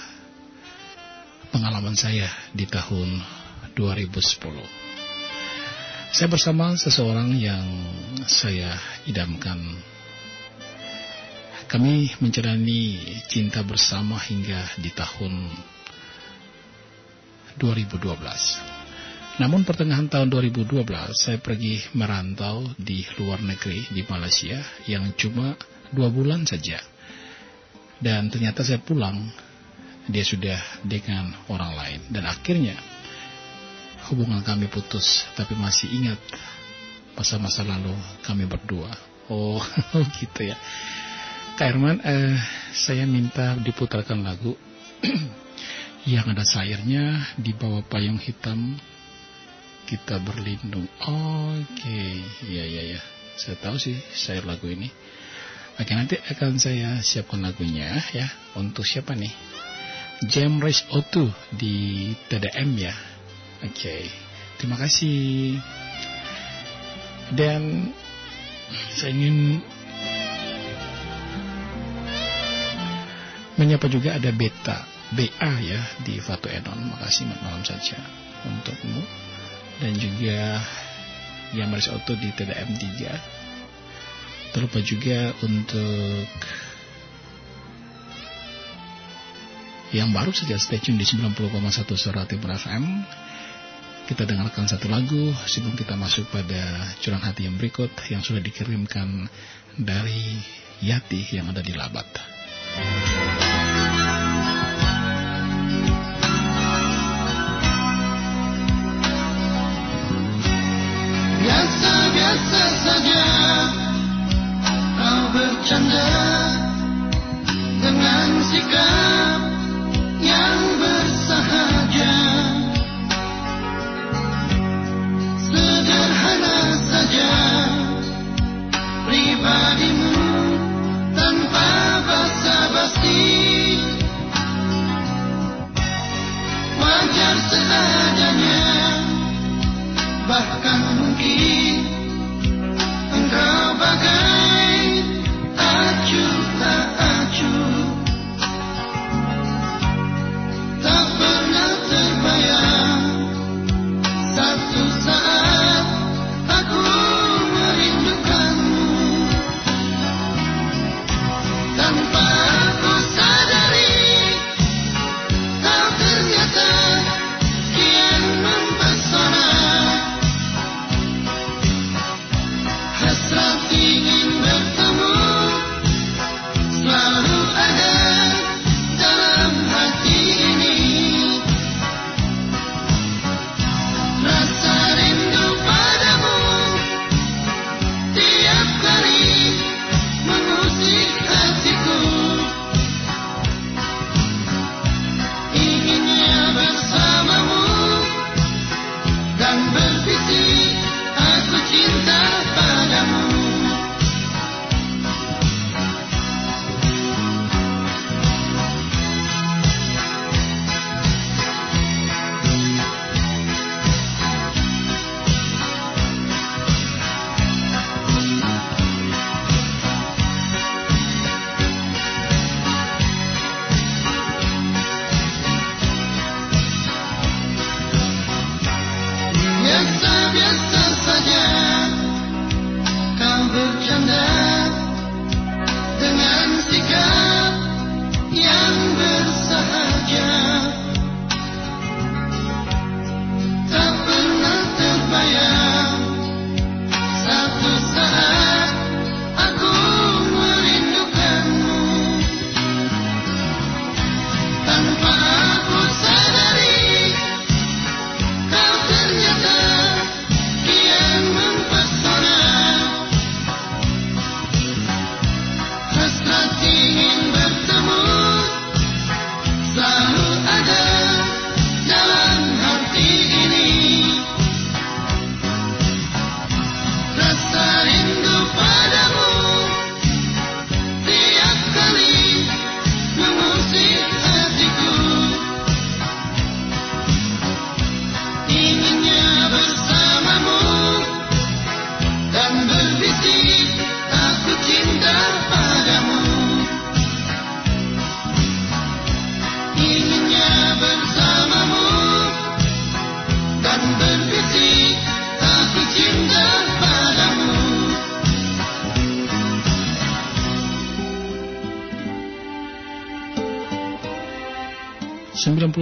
pengalaman saya di tahun 2010. Saya bersama seseorang yang saya idamkan kami menjalani cinta bersama hingga di tahun 2012. Namun pertengahan tahun 2012 saya pergi merantau di luar negeri di Malaysia yang cuma dua bulan saja. Dan ternyata saya pulang dia sudah dengan orang lain dan akhirnya hubungan kami putus tapi masih ingat masa-masa lalu kami berdua. Oh gitu ya. Kak Herman, eh, saya minta diputarkan lagu yang ada sayurnya di bawah payung hitam kita berlindung. Oke, iya iya ya. Saya tahu sih sayur lagu ini. Oke nanti akan saya siapkan lagunya ya. Untuk siapa nih? Jam Race O2 di TDM ya. Oke, terima kasih. Dan saya ingin menyapa juga ada Beta BA ya di Fatu Enon. Makasih malam saja untukmu dan juga Yamaris Auto di TDM 3. Terlupa juga untuk yang baru saja stay tune di 90,1 Suara Timur FM. Kita dengarkan satu lagu sebelum kita masuk pada curang hati yang berikut yang sudah dikirimkan dari Yati yang ada di Labat.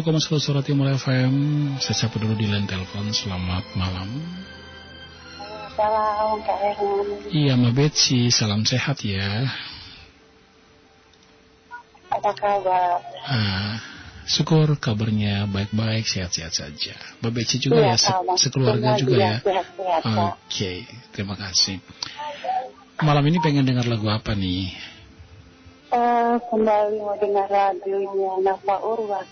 90,1 Suara Timur FM Saya sapa dulu di line telepon. Selamat malam. Salam Kak Herman. Iya Mbak Betsy. Salam sehat ya. Apa kabar? ah, Syukur kabarnya baik-baik Sehat-sehat saja. Mbak Betsy juga Iya, ya se-. Sekeluarga juga ya. Oke Terima kasih. Malam ini pengen dengar lagu apa nih? Eh, kembali mau dengar radionya Nafa Urwa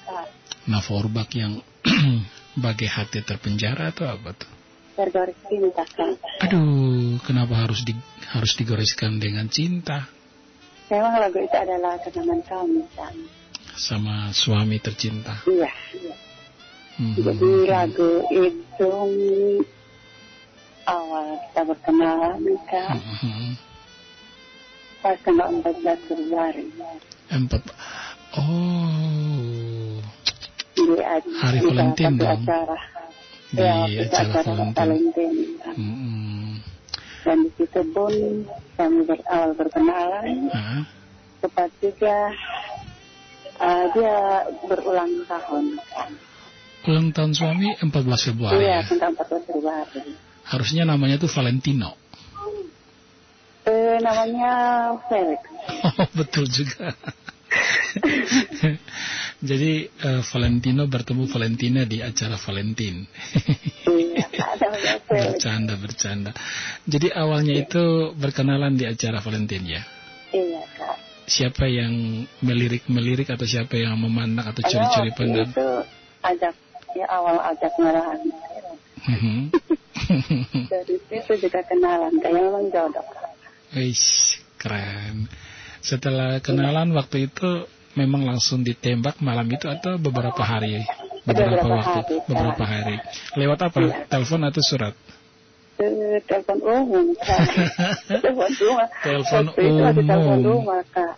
Urbak yang Bagai hati terpenjara atau apa tuh Bergaris cinta. Aduh, kenapa harus di, harus digoreskan dengan cinta Memang lagu itu adalah kenangan kami Kak. sama suami tercinta? Iya. Mhm. Jadi lagu itu awal kita berkenalan Kak. Mhm. Pas tanggal 14 Februari. Empat. Oh, Di, ad- Hari Valentine dong. acara. di Ya, acara acara Valentine. Mhm. Dan di situ pun kami berawal berkenalan. Hah? Tepat juga uh, dia berulang tahun. Ulang tahun suami 14 Februari Iya, ya. tanggal 14 Februari. Harusnya namanya tuh Valentino. Eh, namanya Felix. Oh, betul juga. Jadi eh, Valentino bertemu Valentina di acara Valentine. Iya, bercanda, bercanda. Jadi awalnya itu berkenalan di acara Valentine ya. Iya, Kak. Siapa yang melirik-melirik atau siapa yang memandang atau curi-curi pandang? itu ajak, ya awal ajak kenalan. Mhm. Dari situ juga kenalan, kayak memang jodoh. Wih, keren. Setelah kenalan waktu itu memang langsung ditembak malam itu atau beberapa hari? Beberapa, Beberapa waktu, hari, beberapa hari. Lewat apa? Iya. Telepon atau surat? Eh, telepon umum, telepon rumah. Telepon Waktu itu ada telepon umum. rumah, Kak.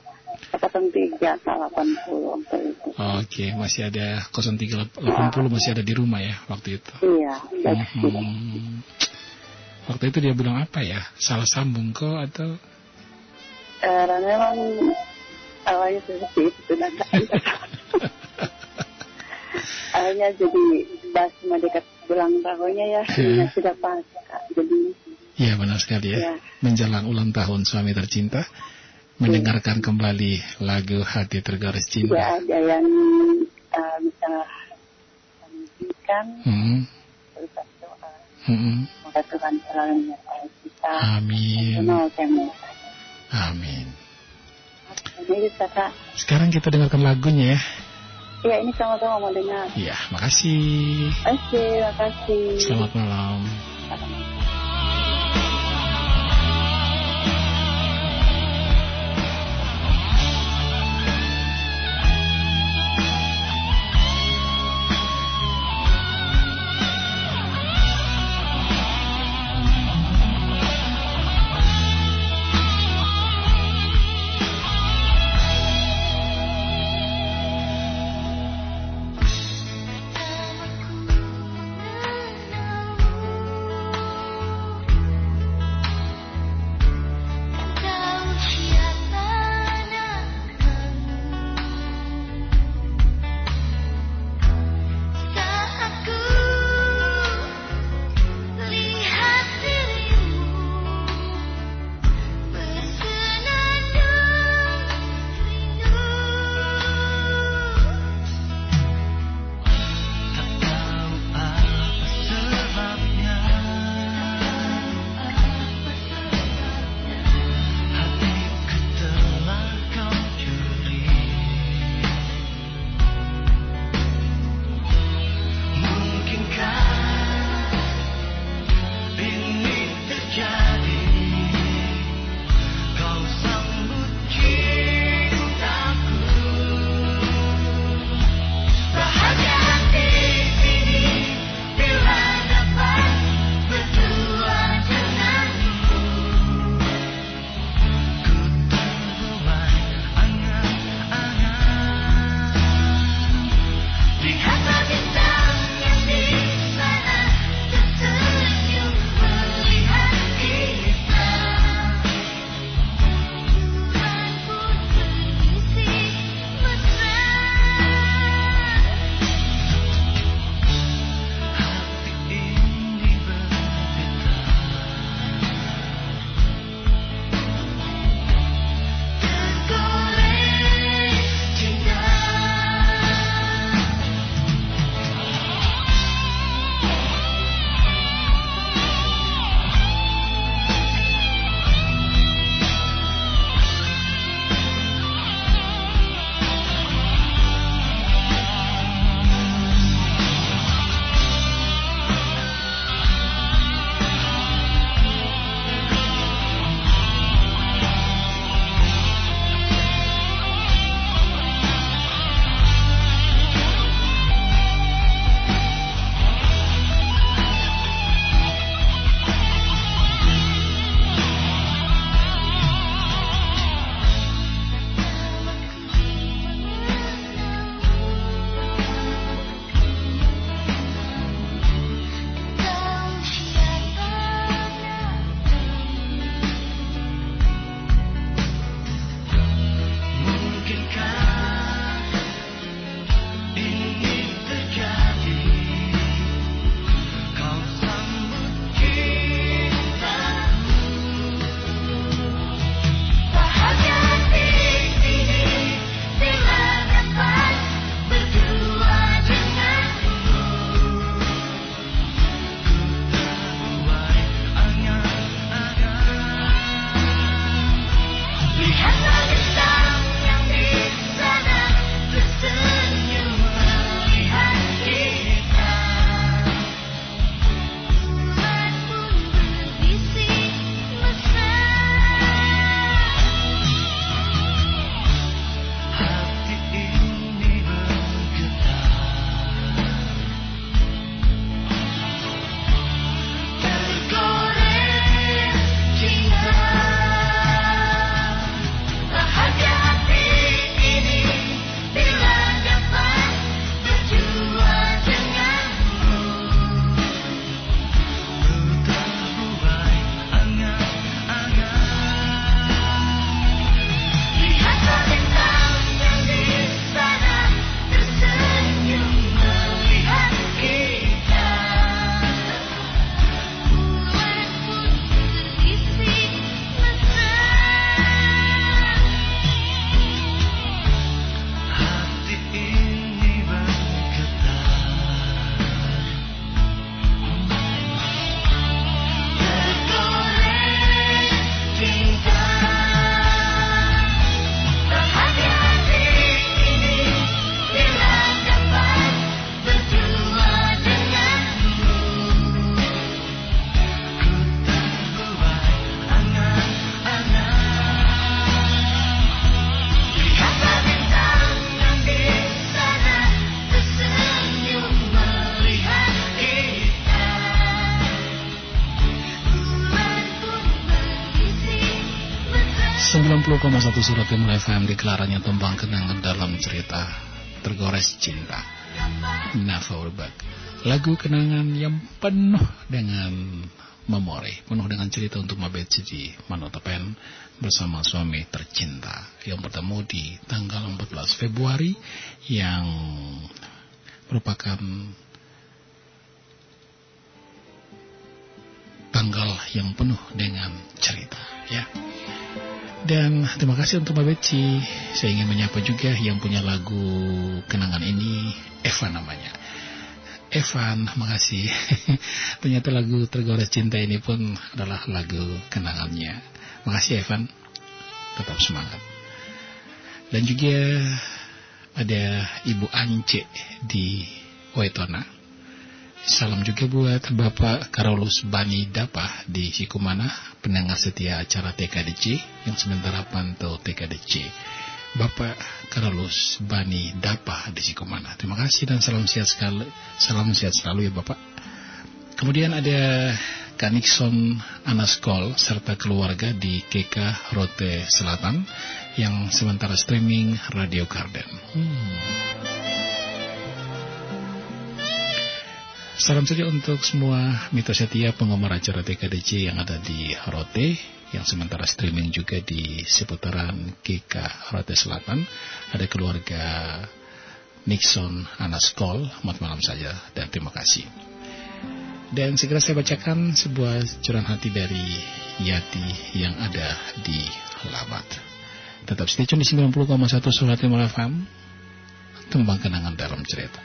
03 Kak, 80 waktu itu. Oke, masih ada 0380 masih ada di rumah ya waktu itu. Iya, betul. Mhm. Waktu itu dia bilang apa ya? Salah sambung kok atau? Karena memang awalnya seperti itu. Awalnya jadi pas mendekat ulang tahunnya ya, sudah pas. Jadi Iya benar sekali ya. Iya. Menjelang ulang tahun suami tercinta, mendengarkan kembali lagu Hati Tergaris Cinta. ada yang uh, bisa mengizinkan Hmm, berusaha doa. hmm. Semoga Tuhan selalu menyertai kita. Amin. Amin. Sekarang kita dengarkan lagunya ya. Ya ini sama-sama mau dengar. Iya, makasih. Oke, makasih. Selamat malam. Pertama ku 90,1 Surat Timur FM Deklaranya tembang kenangan dalam cerita Tergores Cinta Nafa Urbak Lagu kenangan yang penuh dengan memori Penuh dengan cerita untuk Mabet Cici Manotapen bersama suami tercinta Yang bertemu di tanggal 14 Februari Yang merupakan tanggal yang penuh dengan cerita ya. Dan terima kasih untuk Mbak Beci. Saya ingin menyapa juga yang punya lagu kenangan ini, Evan namanya. Evan, makasih. Ternyata lagu Tergores Cinta ini pun adalah lagu kenangannya. Makasih Evan, tetap semangat. Dan juga ada Ibu Ance di Waitona. Salam juga buat Bapak Karolus Bani Dapa di Sikumana, pendengar setia acara TKDC yang sementara pantau TKDC. Bapak Karolus Bani Dapa di Sikumana. Terima kasih dan salam sehat sekali, salam sehat selalu ya Bapak. Kemudian ada Kak Nixon Anaskol serta keluarga di KK Rote Selatan yang sementara streaming Radio Garden. Hmm. Salam saja untuk semua mitra setia penggemar acara TKDC yang ada di Rote, yang sementara streaming juga di seputaran GK Rote Selatan. Ada keluarga Nixon Anaskol, selamat malam saja dan terima kasih. Dan segera saya bacakan sebuah curahan hati dari Yati yang ada di Labat. Tetap stay tune di 90,1 Surat Timur FM, tembang kenangan dalam cerita.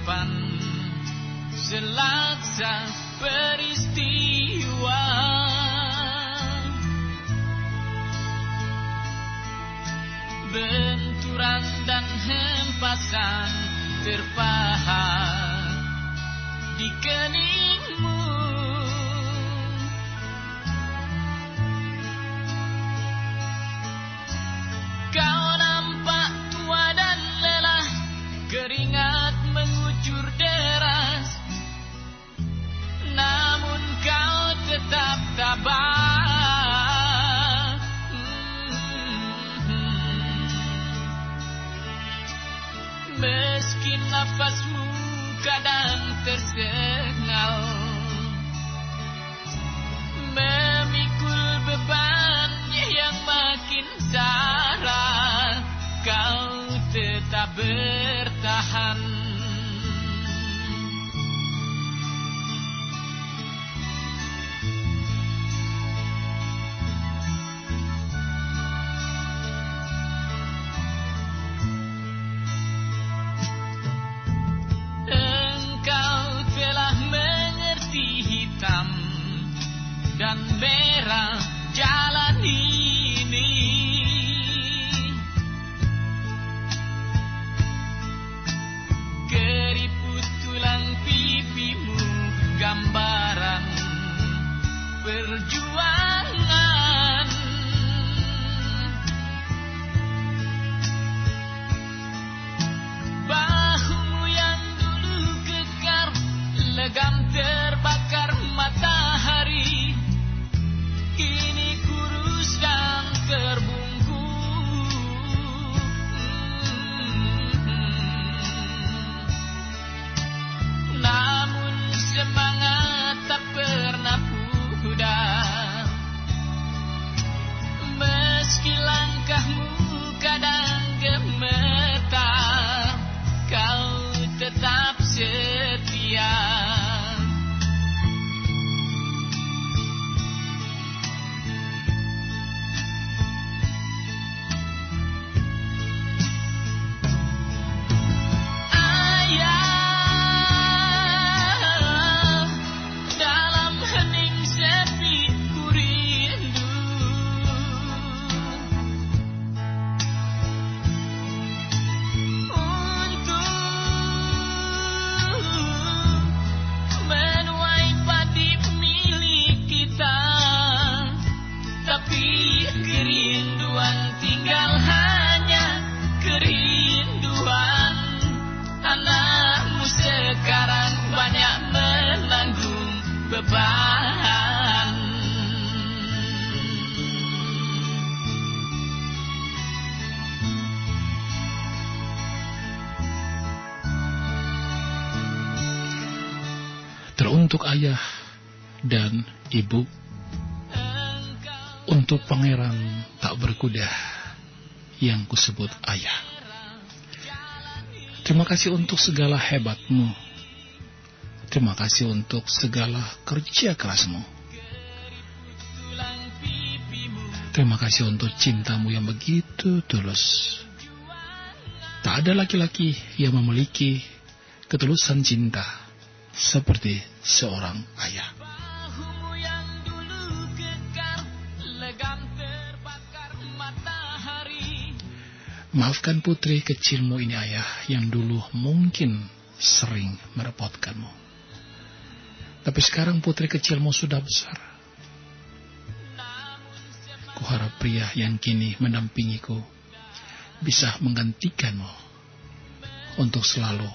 Tersimpan selaksa peristiwa ayah dan ibu Untuk pangeran tak berkuda yang kusebut ayah. Terima kasih untuk segala hebatmu. Terima kasih untuk segala kerja kerasmu. Terima kasih untuk cintamu yang begitu tulus. Tak ada laki-laki yang memiliki ketulusan cinta seperti seorang ayah. Maafkan putri kecilmu ini ayah yang dulu mungkin sering merepotkanmu. Tapi sekarang putri kecilmu sudah besar. Kuharap pria yang kini mendampingiku bisa menggantikanmu untuk selalu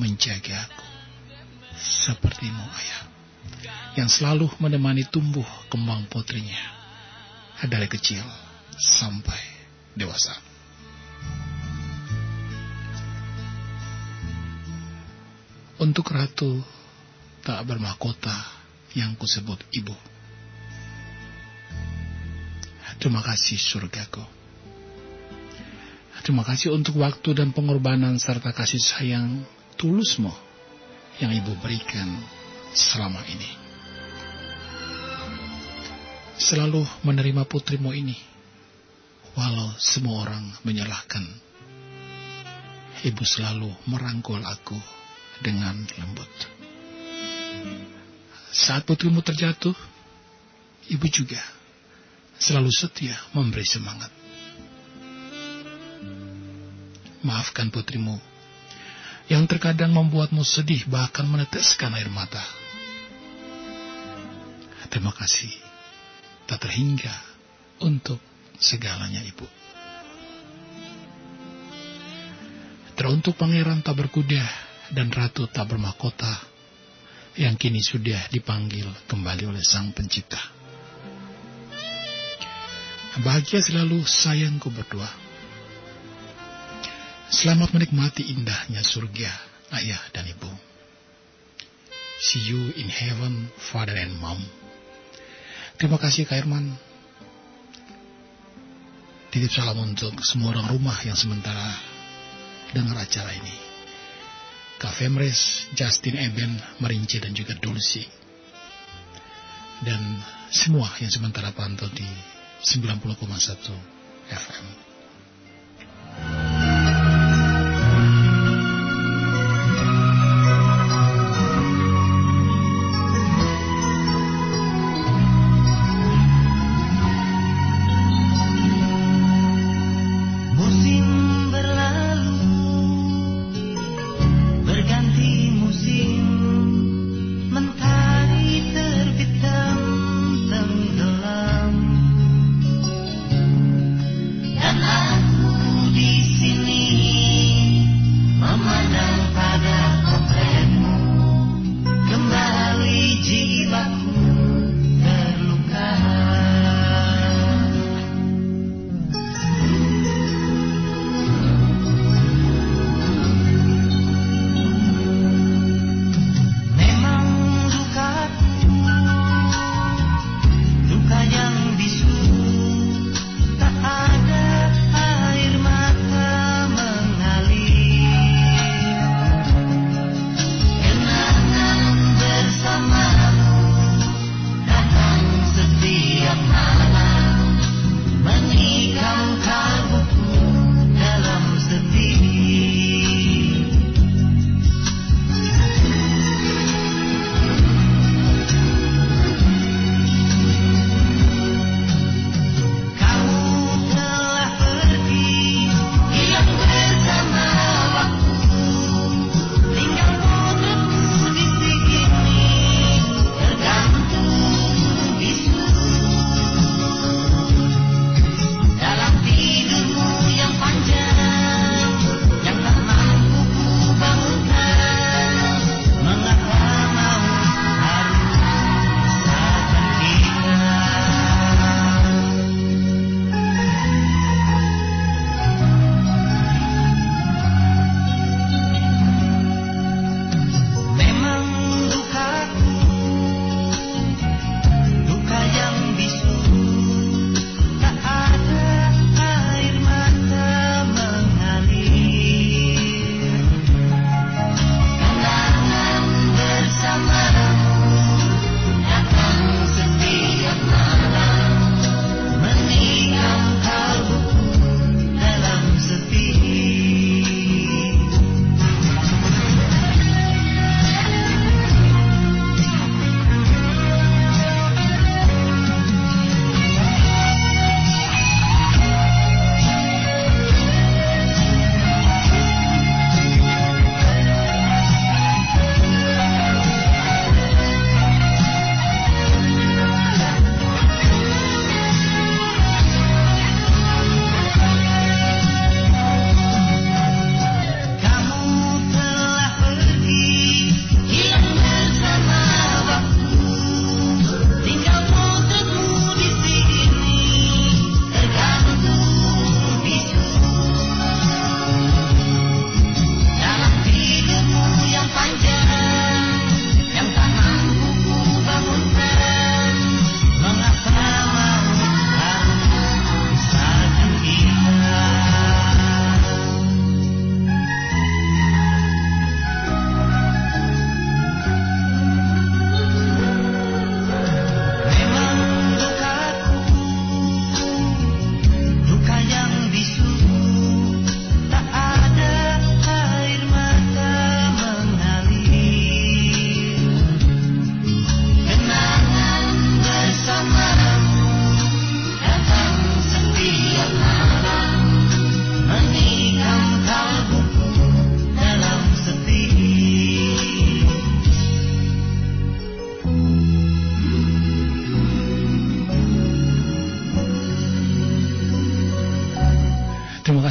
menjaga aku. Sepertimu ayah yang selalu menemani tumbuh kembang putrinya dari kecil sampai dewasa. Untuk ratu tak bermahkota yang kusebut ibu. Terima kasih surgaku. Terima kasih untuk waktu dan pengorbanan serta kasih sayang tulusmu yang ibu berikan selama ini. Selalu menerima putrimu ini, walau semua orang menyalahkan. Ibu selalu merangkul aku dengan lembut. Saat putrimu terjatuh, ibu juga selalu setia memberi semangat. Maafkan putrimu yang terkadang membuatmu sedih bahkan meneteskan air mata. Terima kasih tak terhingga untuk segalanya ibu. Teruntuk pangeran tak berkuda dan ratu tak bermahkota yang kini sudah dipanggil kembali oleh sang pencipta. Bahagia selalu sayangku berdua. Selamat menikmati indahnya surga, ayah dan ibu. See you in heaven, father and mom. Terima kasih Kak Herman. Titip salam untuk semua orang rumah yang sementara dengar acara ini. Kak Femres, Justin Eben, Merinci dan juga Dulci. Dan semua yang sementara pantau di 90,1 FM.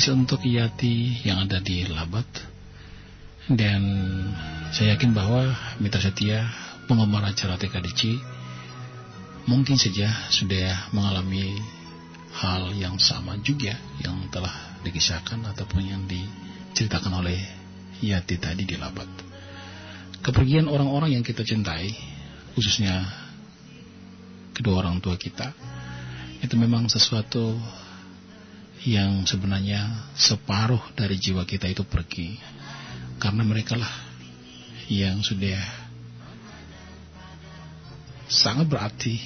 Kasih untuk Yati yang ada di Labat. Dan saya yakin bahwa mitra setia penggemar acara TKDC mungkin saja sudah mengalami hal yang sama juga yang telah dikisahkan ataupun yang diceritakan oleh Yati tadi di Labat. Kepergian orang-orang yang kita cintai, khususnya kedua orang tua kita, itu memang sesuatu yang sebenarnya separuh dari jiwa kita itu pergi karena mereka lah yang sudah sangat berarti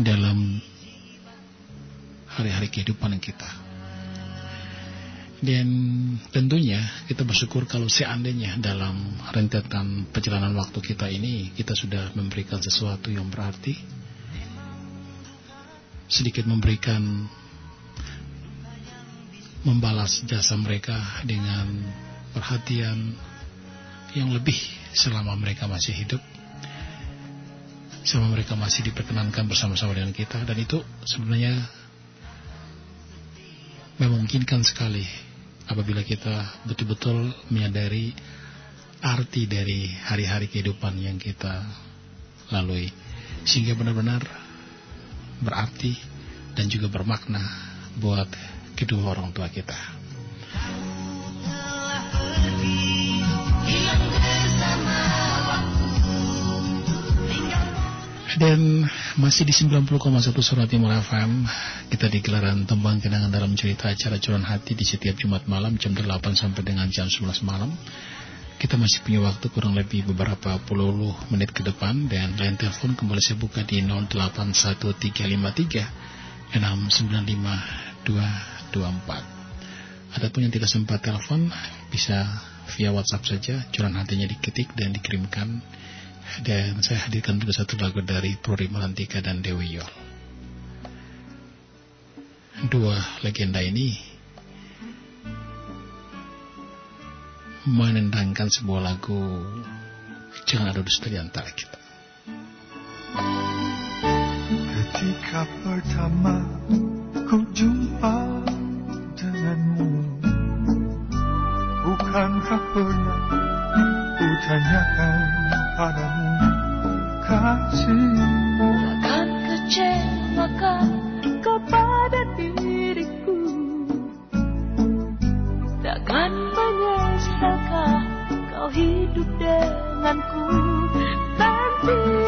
dalam hari-hari kehidupan kita. Dan tentunya kita bersyukur kalau seandainya dalam rentetan perjalanan waktu kita ini kita sudah memberikan sesuatu yang berarti, sedikit memberikan membalas jasa mereka dengan perhatian yang lebih selama mereka masih hidup selama mereka masih diperkenankan bersama-sama dengan kita. Dan itu sebenarnya memungkinkan sekali apabila kita betul-betul menyadari arti dari hari-hari kehidupan yang kita lalui. Sehingga benar-benar berarti dan juga bermakna buat kedua orang tua kita. Dan masih di 90,1 Surat Timur FM Kita di gelaran tembang kenangan dalam cerita acara curan hati Di setiap Jumat malam jam 8 sampai dengan jam 11 malam Kita masih punya waktu kurang lebih beberapa puluh menit ke depan Dan line telepon kembali saya buka di 081353 695224 Adapun yang tidak sempat telepon Bisa via WhatsApp saja Curan hatinya diketik dan dikirimkan dan saya hadirkan juga satu lagu dari Puri Malantika dan Dewi Yol. Dua legenda ini menendangkan sebuah lagu Jangan ada dusta di antara kita. Ketika pertama ku jumpa Bukankah pernah ku tanyakan padamu kasih Takkan kecewakan kepada diriku. Takkan menyesalkah kau hidup denganku. Nanti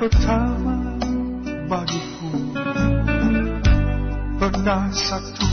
pertama bagiku. Pernah satu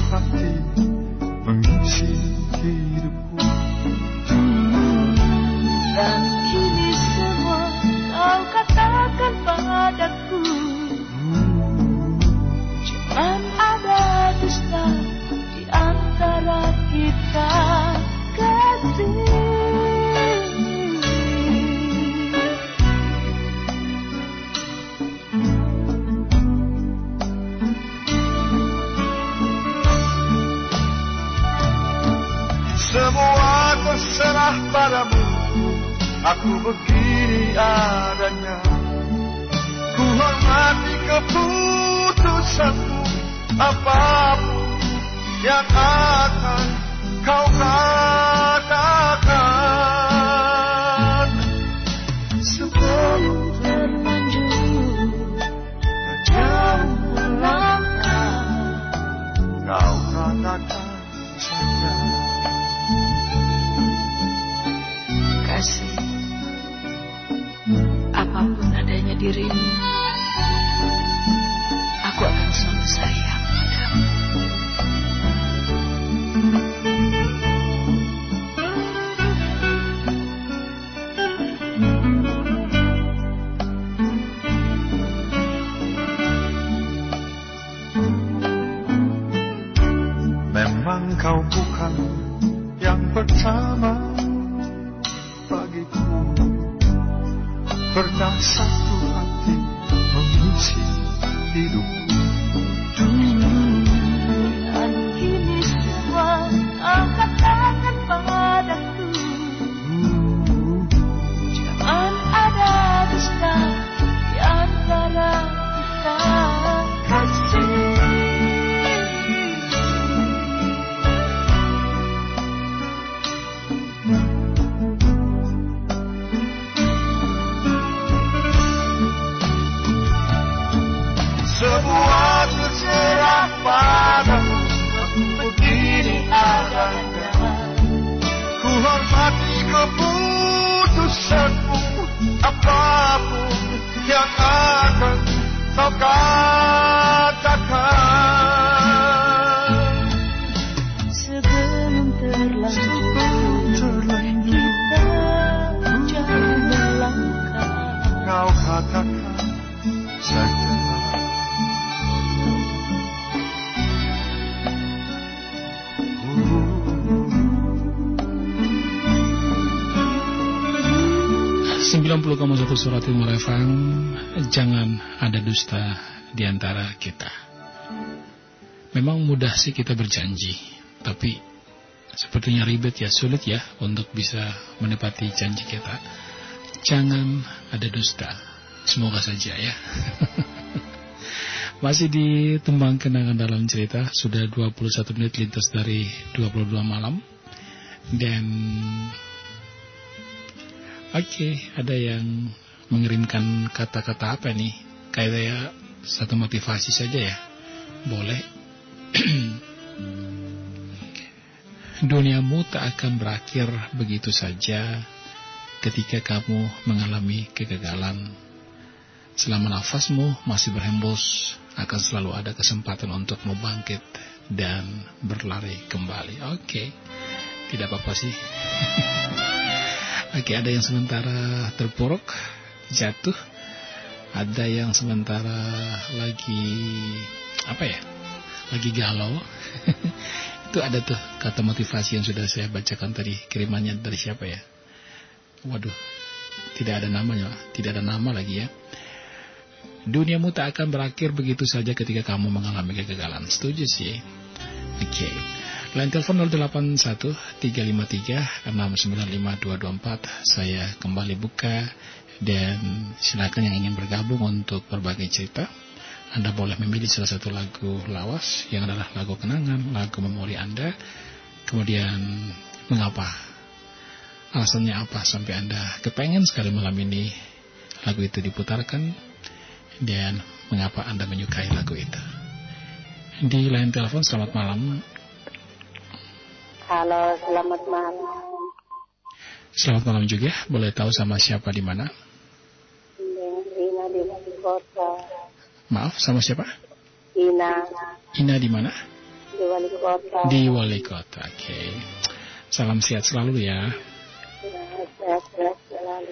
Surat Timur FM Jangan ada dusta di antara kita. Memang mudah sih kita berjanji Tapi sepertinya ribet ya Sulit ya untuk bisa menepati janji kita. Jangan ada dusta Semoga saja ya. Masih di Tembang Kenangan dalam cerita Sudah 21 menit lintas dari 22 malam. Dan Oke, ada yang mengirimkan kata-kata apa nih? Kayak satu motivasi saja ya. Boleh. Duniamu tak akan berakhir begitu saja ketika kamu mengalami kegagalan. Selama nafasmu masih berhembus, akan selalu ada kesempatan untuk membangkit dan berlari kembali. Oke, okay. tidak apa-apa sih. Oke, ada yang sementara terpuruk, jatuh. Ada yang sementara lagi apa ya? Lagi galau. Itu ada tuh kata motivasi yang sudah saya bacakan tadi. Kirimannya dari siapa ya? Waduh, tidak ada namanya, tidak ada nama lagi ya. Duniamu tak akan berakhir begitu saja ketika kamu mengalami kegagalan. Setuju sih. Oke. Okay. Line telepon 081 353 695 Saya kembali buka dan silakan yang ingin bergabung untuk berbagai cerita. Anda boleh memilih salah satu lagu lawas yang adalah lagu kenangan, lagu memori Anda. Kemudian mengapa? Alasannya apa sampai Anda kepengen sekali malam ini lagu itu diputarkan dan mengapa Anda menyukai lagu itu. Di line telepon selamat malam Halo, selamat malam. Selamat malam juga. Boleh tahu sama siapa di mana? Ina di kota. Maaf, sama siapa? Ina. Ina di mana? Di wali kota. Di wali kota. Oke. Okay. Salam sehat selalu ya. Selalu. Oke,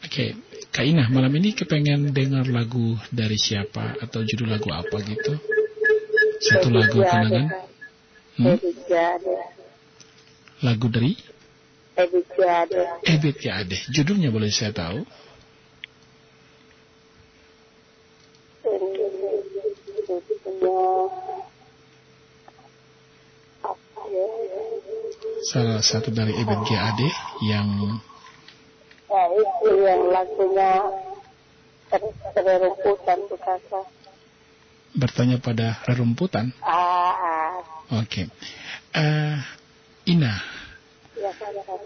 okay. Kak Ina, malam ini kepengen dengar lagu dari siapa atau judul lagu apa gitu? Satu lagu kenangan? Hmm? Lagu dari? Ebit Ade. Ebit Ade. Judulnya boleh saya tahu? Salah satu dari Ebit Ade yang Ya, itu yang lagunya rerumputan. Bertanya pada rerumputan? Ah, ah. Oke. Okay. Uh, Ina, ya,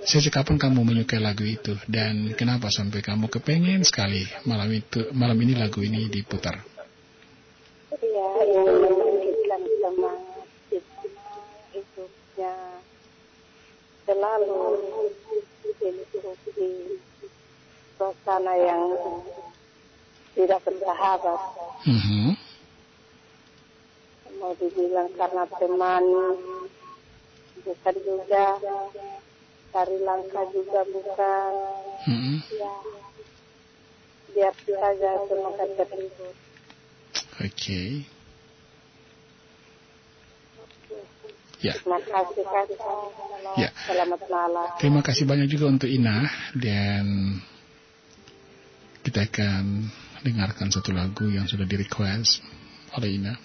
sejak kapan kamu menyukai lagu itu? Dan kenapa sampai kamu kepengen sekali malam itu malam ini lagu ini diputar? Ya, membangkitkan semangat hidupnya selalu di suasana yang tidak bersahabat. Mm -hmm mau dibilang karena teman bukan juga cari langkah juga bukan hmm. ya biar saja semoga terhibur oke okay. Ya. Terima kasih. Ya. Selamat malam. Terima kasih banyak juga untuk Ina dan kita akan dengarkan satu lagu yang sudah di request oleh Ina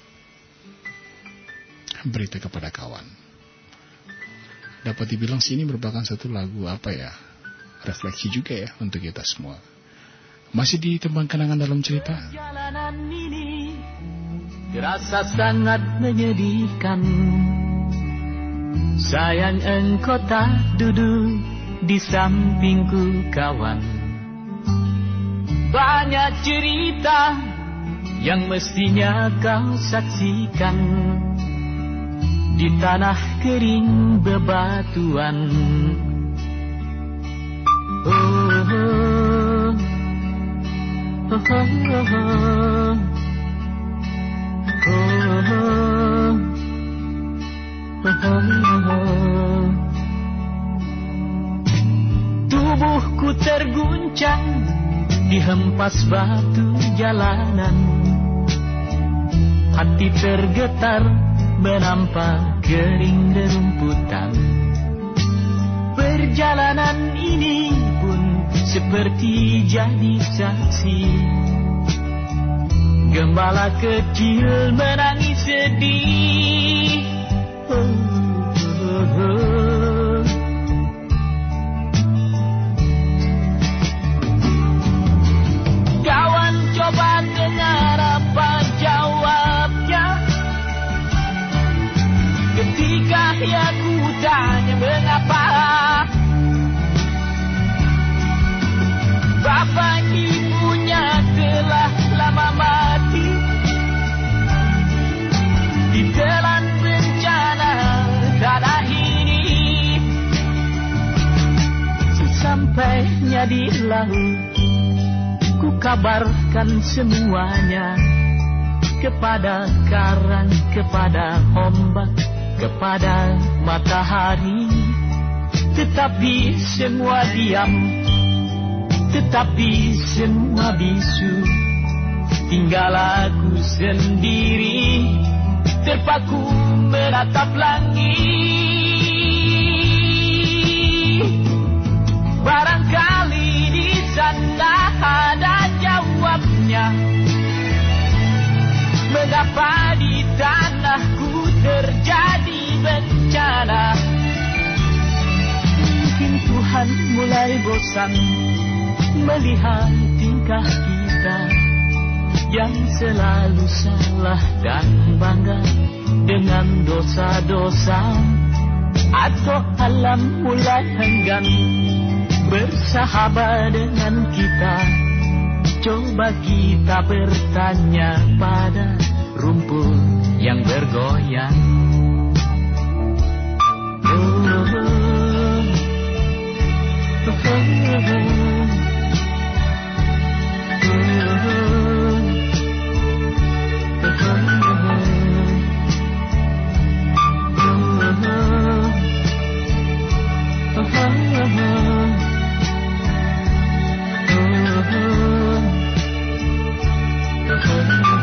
berita kepada kawan. Dapat dibilang sini merupakan satu lagu apa ya? Refleksi juga ya untuk kita semua. Masih di tembang kenangan dalam cerita. Ini terasa sangat menyedihkan. Sayang engkau tak duduk di sampingku kawan. Banyak cerita yang mestinya kau saksikan di tanah kering bebatuan. Oh, oh, oh, oh, oh, oh, oh. Tubuhku terguncang dihempas batu jalanan. Hati tergetar menampak kering rerumputan Perjalanan ini pun seperti jadi saksi Gembala kecil menangis sedih. Kawan coba dengar Ketika ia ku tanya mengapa. Bapak ibunya telah lama mati. Ditelan bencana tanah ini Sesampainya di laut Ku kabarkan semuanya Kepada karang, kepada ombak Kepada matahari. Tetapi semua diam Tetapi semua bisu. Tinggal aku sendiri Terpaku menatap langit. Barangkali di sana ada jawabnya. Mengapa di tanahku terjadi bencana. Mungkin Tuhan mulai bosan Melihat tingkah kita Yang selalu salah dan bangga Dengan dosa-dosa. Atau alam mulai enggan bersahabat dengan kita. Coba kita bertanya pada rumput yang bergoyang. Oh, oh,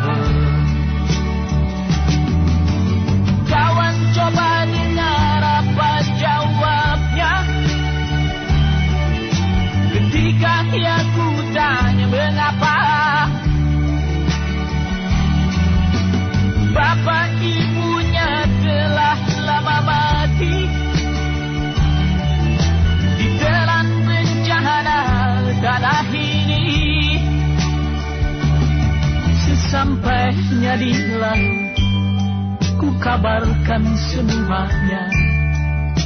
Sesampainya di laut Ku kabarkan semuanya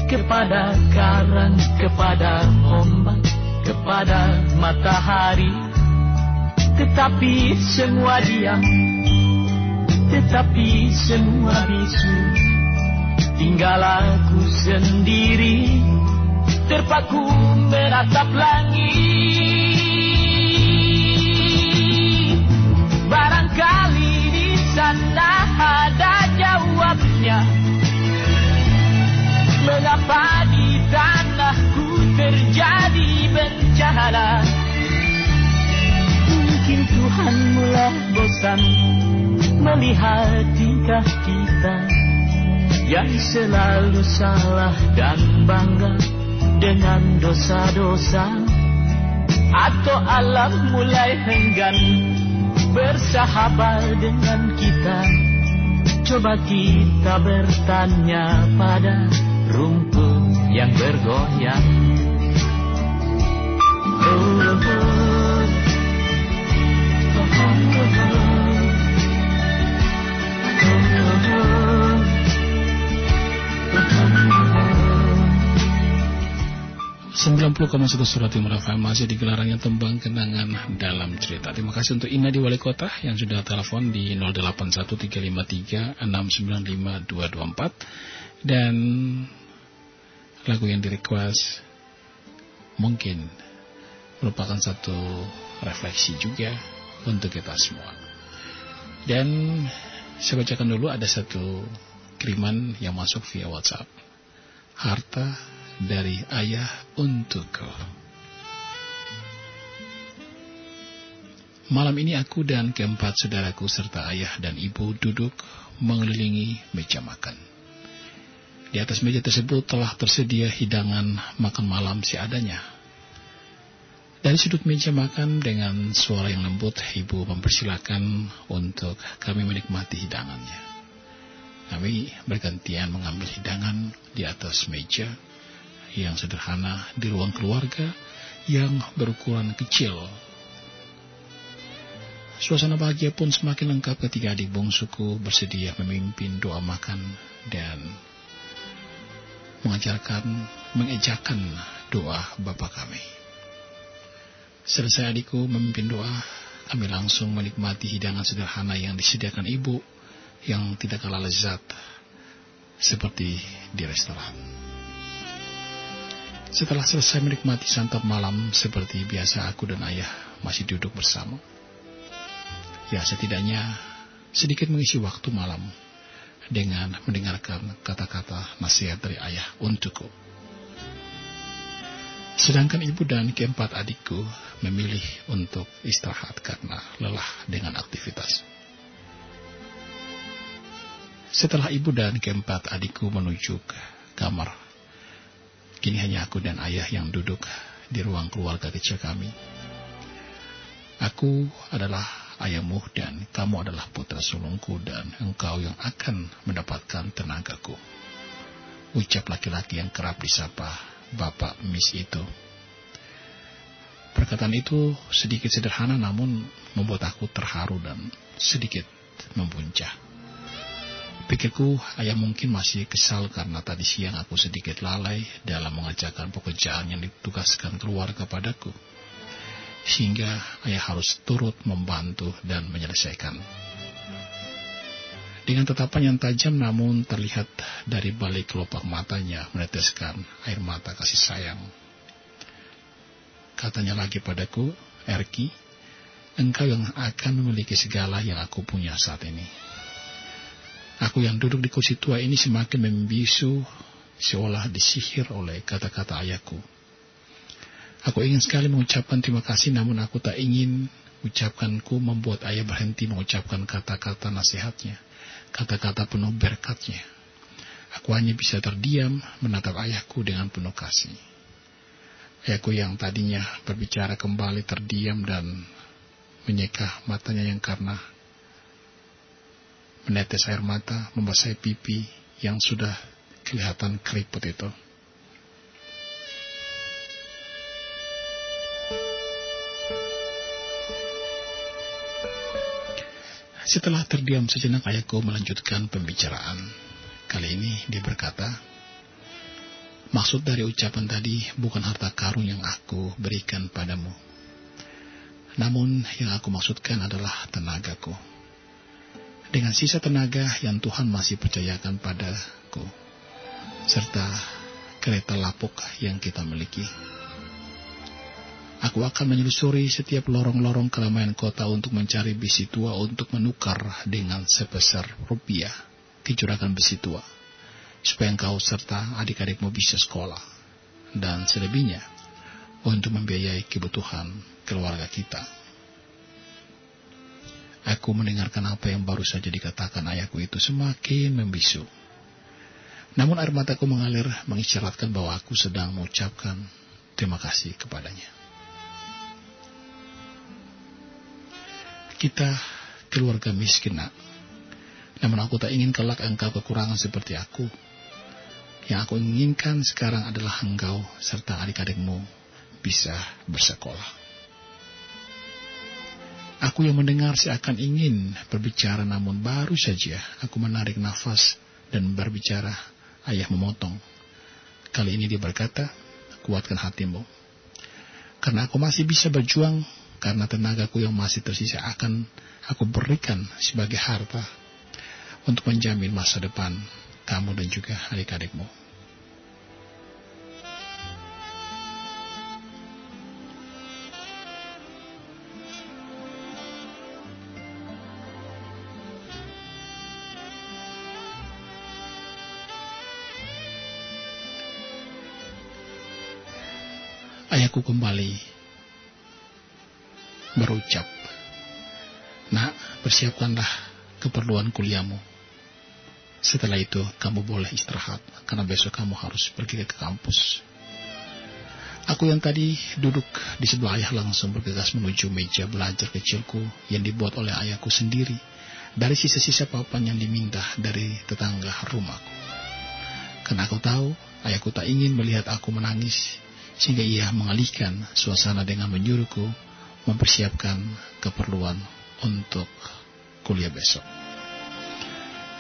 Kepada karang, kepada ombak Kepada matahari. Tetapi semua diam Tetapi semua bisu. Tinggal aku sendiri Terpaku menatap langit. Barangkali sana ada jawabnya. Mengapa di tanahku terjadi bencana? Mungkin Tuhan mulai bosan Melihat tingkah kita Yang selalu salah dan bangga Dengan dosa-dosa. Atau alam mulai enggan bersahabat dengan kita Coba kita bertanya pada rumput yang bergoyang oh, oh, oh. Oh. 90,1 Surat Timur FM masih di gelarannya tembang kenangan dalam cerita. Terima kasih untuk Ina di Wali Kota yang sudah telepon di 081353695224 dan lagu yang di request mungkin merupakan satu refleksi juga untuk kita semua. Dan saya bacakan dulu ada satu kiriman yang masuk via WhatsApp. Harta dari ayah untukku. Malam ini aku dan keempat saudaraku serta ayah dan ibu duduk mengelilingi meja makan. Di atas meja tersebut telah tersedia hidangan makan malam seadanya. Dari sudut meja makan dengan suara yang lembut, ibu mempersilahkan untuk kami menikmati hidangannya. Kami bergantian mengambil hidangan di atas meja yang sederhana di ruang keluarga yang berukuran kecil. Suasana bahagia pun semakin lengkap ketika adik bungsuku bersedia memimpin doa makan dan mengajarkan, mengejakan doa Bapa kami. Selesai adikku memimpin doa, kami langsung menikmati hidangan sederhana yang disediakan ibu yang tidak kalah lezat seperti di restoran. Setelah selesai menikmati santap malam seperti biasa aku dan ayah masih duduk bersama. Ya setidaknya sedikit mengisi waktu malam dengan mendengarkan kata-kata nasihat dari ayah untukku. Sedangkan ibu dan keempat adikku memilih untuk istirahat karena lelah dengan aktivitas. Setelah ibu dan keempat adikku menuju ke kamar, kini hanya aku dan ayah yang duduk di ruang keluarga kecil kami. Aku adalah ayahmu dan kamu adalah putra sulungku dan engkau yang akan mendapatkan tenagaku. Ucap laki-laki yang kerap disapa Bapak Miss itu. Perkataan itu sedikit sederhana namun membuat aku terharu dan sedikit membuncah. Pikirku, ayah mungkin masih kesal karena tadi siang aku sedikit lalai dalam mengerjakan pekerjaan yang ditugaskan keluarga padaku. Sehingga ayah harus turut membantu dan menyelesaikan. Dengan tatapan yang tajam namun terlihat dari balik kelopak matanya meneteskan air mata kasih sayang. Katanya lagi padaku, Erki, engkau yang akan memiliki segala yang aku punya saat ini. Aku yang duduk di kursi tua ini semakin membisu seolah disihir oleh kata-kata ayahku. Aku ingin sekali mengucapkan terima kasih namun aku tak ingin ucapkanku membuat ayah berhenti mengucapkan kata-kata nasihatnya kata-kata penuh berkatnya. Aku hanya bisa terdiam menatap ayahku dengan penuh kasih. Ayahku yang tadinya berbicara kembali terdiam dan menyeka matanya yang karena menetes air mata membasahi pipi yang sudah kelihatan keriput itu. Setelah terdiam sejenak ayahku melanjutkan pembicaraan. Kali ini dia berkata, Maksud dari ucapan tadi bukan harta karun yang aku berikan padamu. Namun yang aku maksudkan adalah tenagaku. Dengan sisa tenaga yang Tuhan masih percayakan padaku. Serta kereta lapuk yang kita miliki. Aku akan menyelusuri setiap lorong-lorong keramaian kota untuk mencari besi tua untuk menukar dengan sebesar rupiah ke juragan besi tua. Supaya engkau serta adik-adikmu bisa sekolah. Dan selebihnya untuk membiayai kebutuhan keluarga kita. Aku mendengarkan apa yang baru saja dikatakan ayahku itu semakin membisu. Namun air mataku mengalir mengisyaratkan bahwa aku sedang mengucapkan terima kasih kepadanya. kita keluarga miskin nak. Namun aku tak ingin kelak engkau kekurangan seperti aku. Yang aku inginkan sekarang adalah engkau serta adik-adikmu bisa bersekolah. Aku yang mendengar seakan ingin berbicara namun baru saja aku menarik nafas dan berbicara. Ayah memotong. Kali ini dia berkata, kuatkan hatimu. Karena aku masih bisa berjuang karena tenagaku yang masih tersisa akan aku berikan sebagai harta untuk menjamin masa depan kamu dan juga adik-adikmu. Ayahku kembali berucap, Nak, persiapkanlah keperluan kuliahmu. Setelah itu, kamu boleh istirahat, karena besok kamu harus pergi ke kampus. Aku yang tadi duduk di sebelah ayah langsung bergegas menuju meja belajar kecilku yang dibuat oleh ayahku sendiri dari sisa-sisa papan yang diminta dari tetangga rumahku. Karena aku tahu ayahku tak ingin melihat aku menangis sehingga ia mengalihkan suasana dengan menyuruhku mempersiapkan keperluan untuk kuliah besok.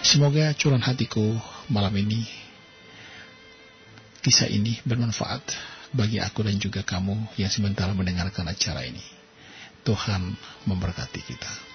Semoga curahan hatiku malam ini, kisah ini bermanfaat bagi aku dan juga kamu yang sementara mendengarkan acara ini. Tuhan memberkati kita.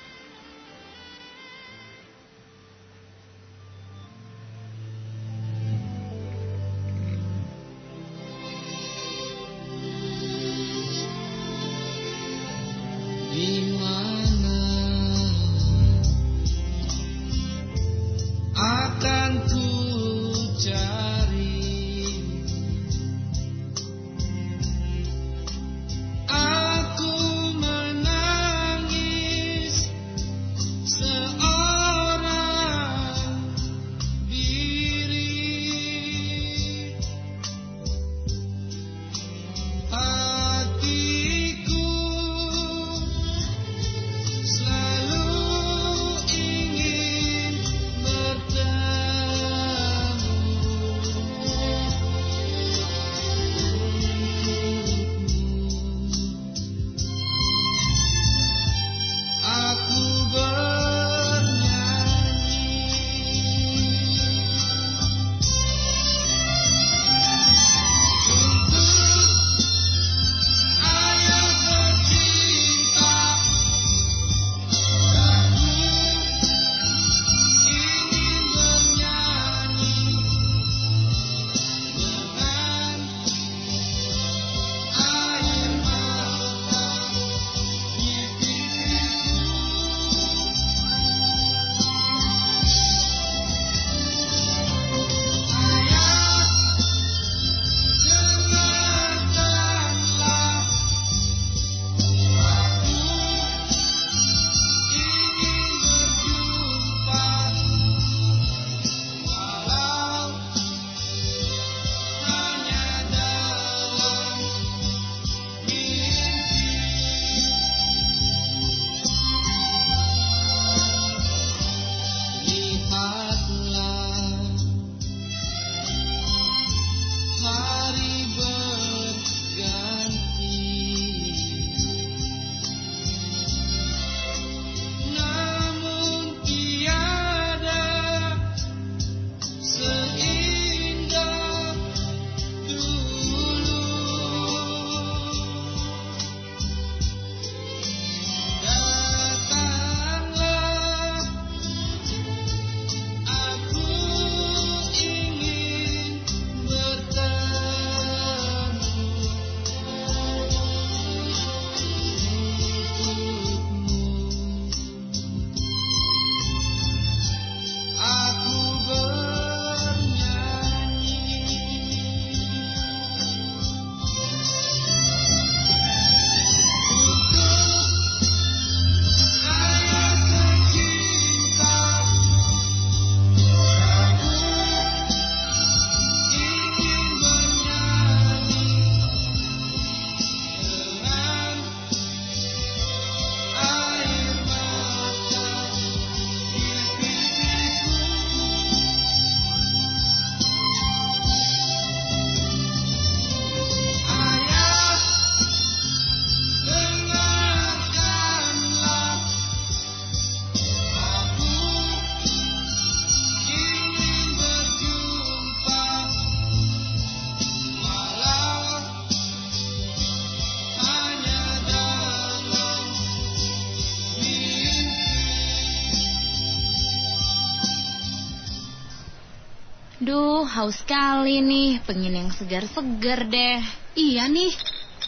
Haus sekali nih. Pengen yang segar-segar deh. Iya nih.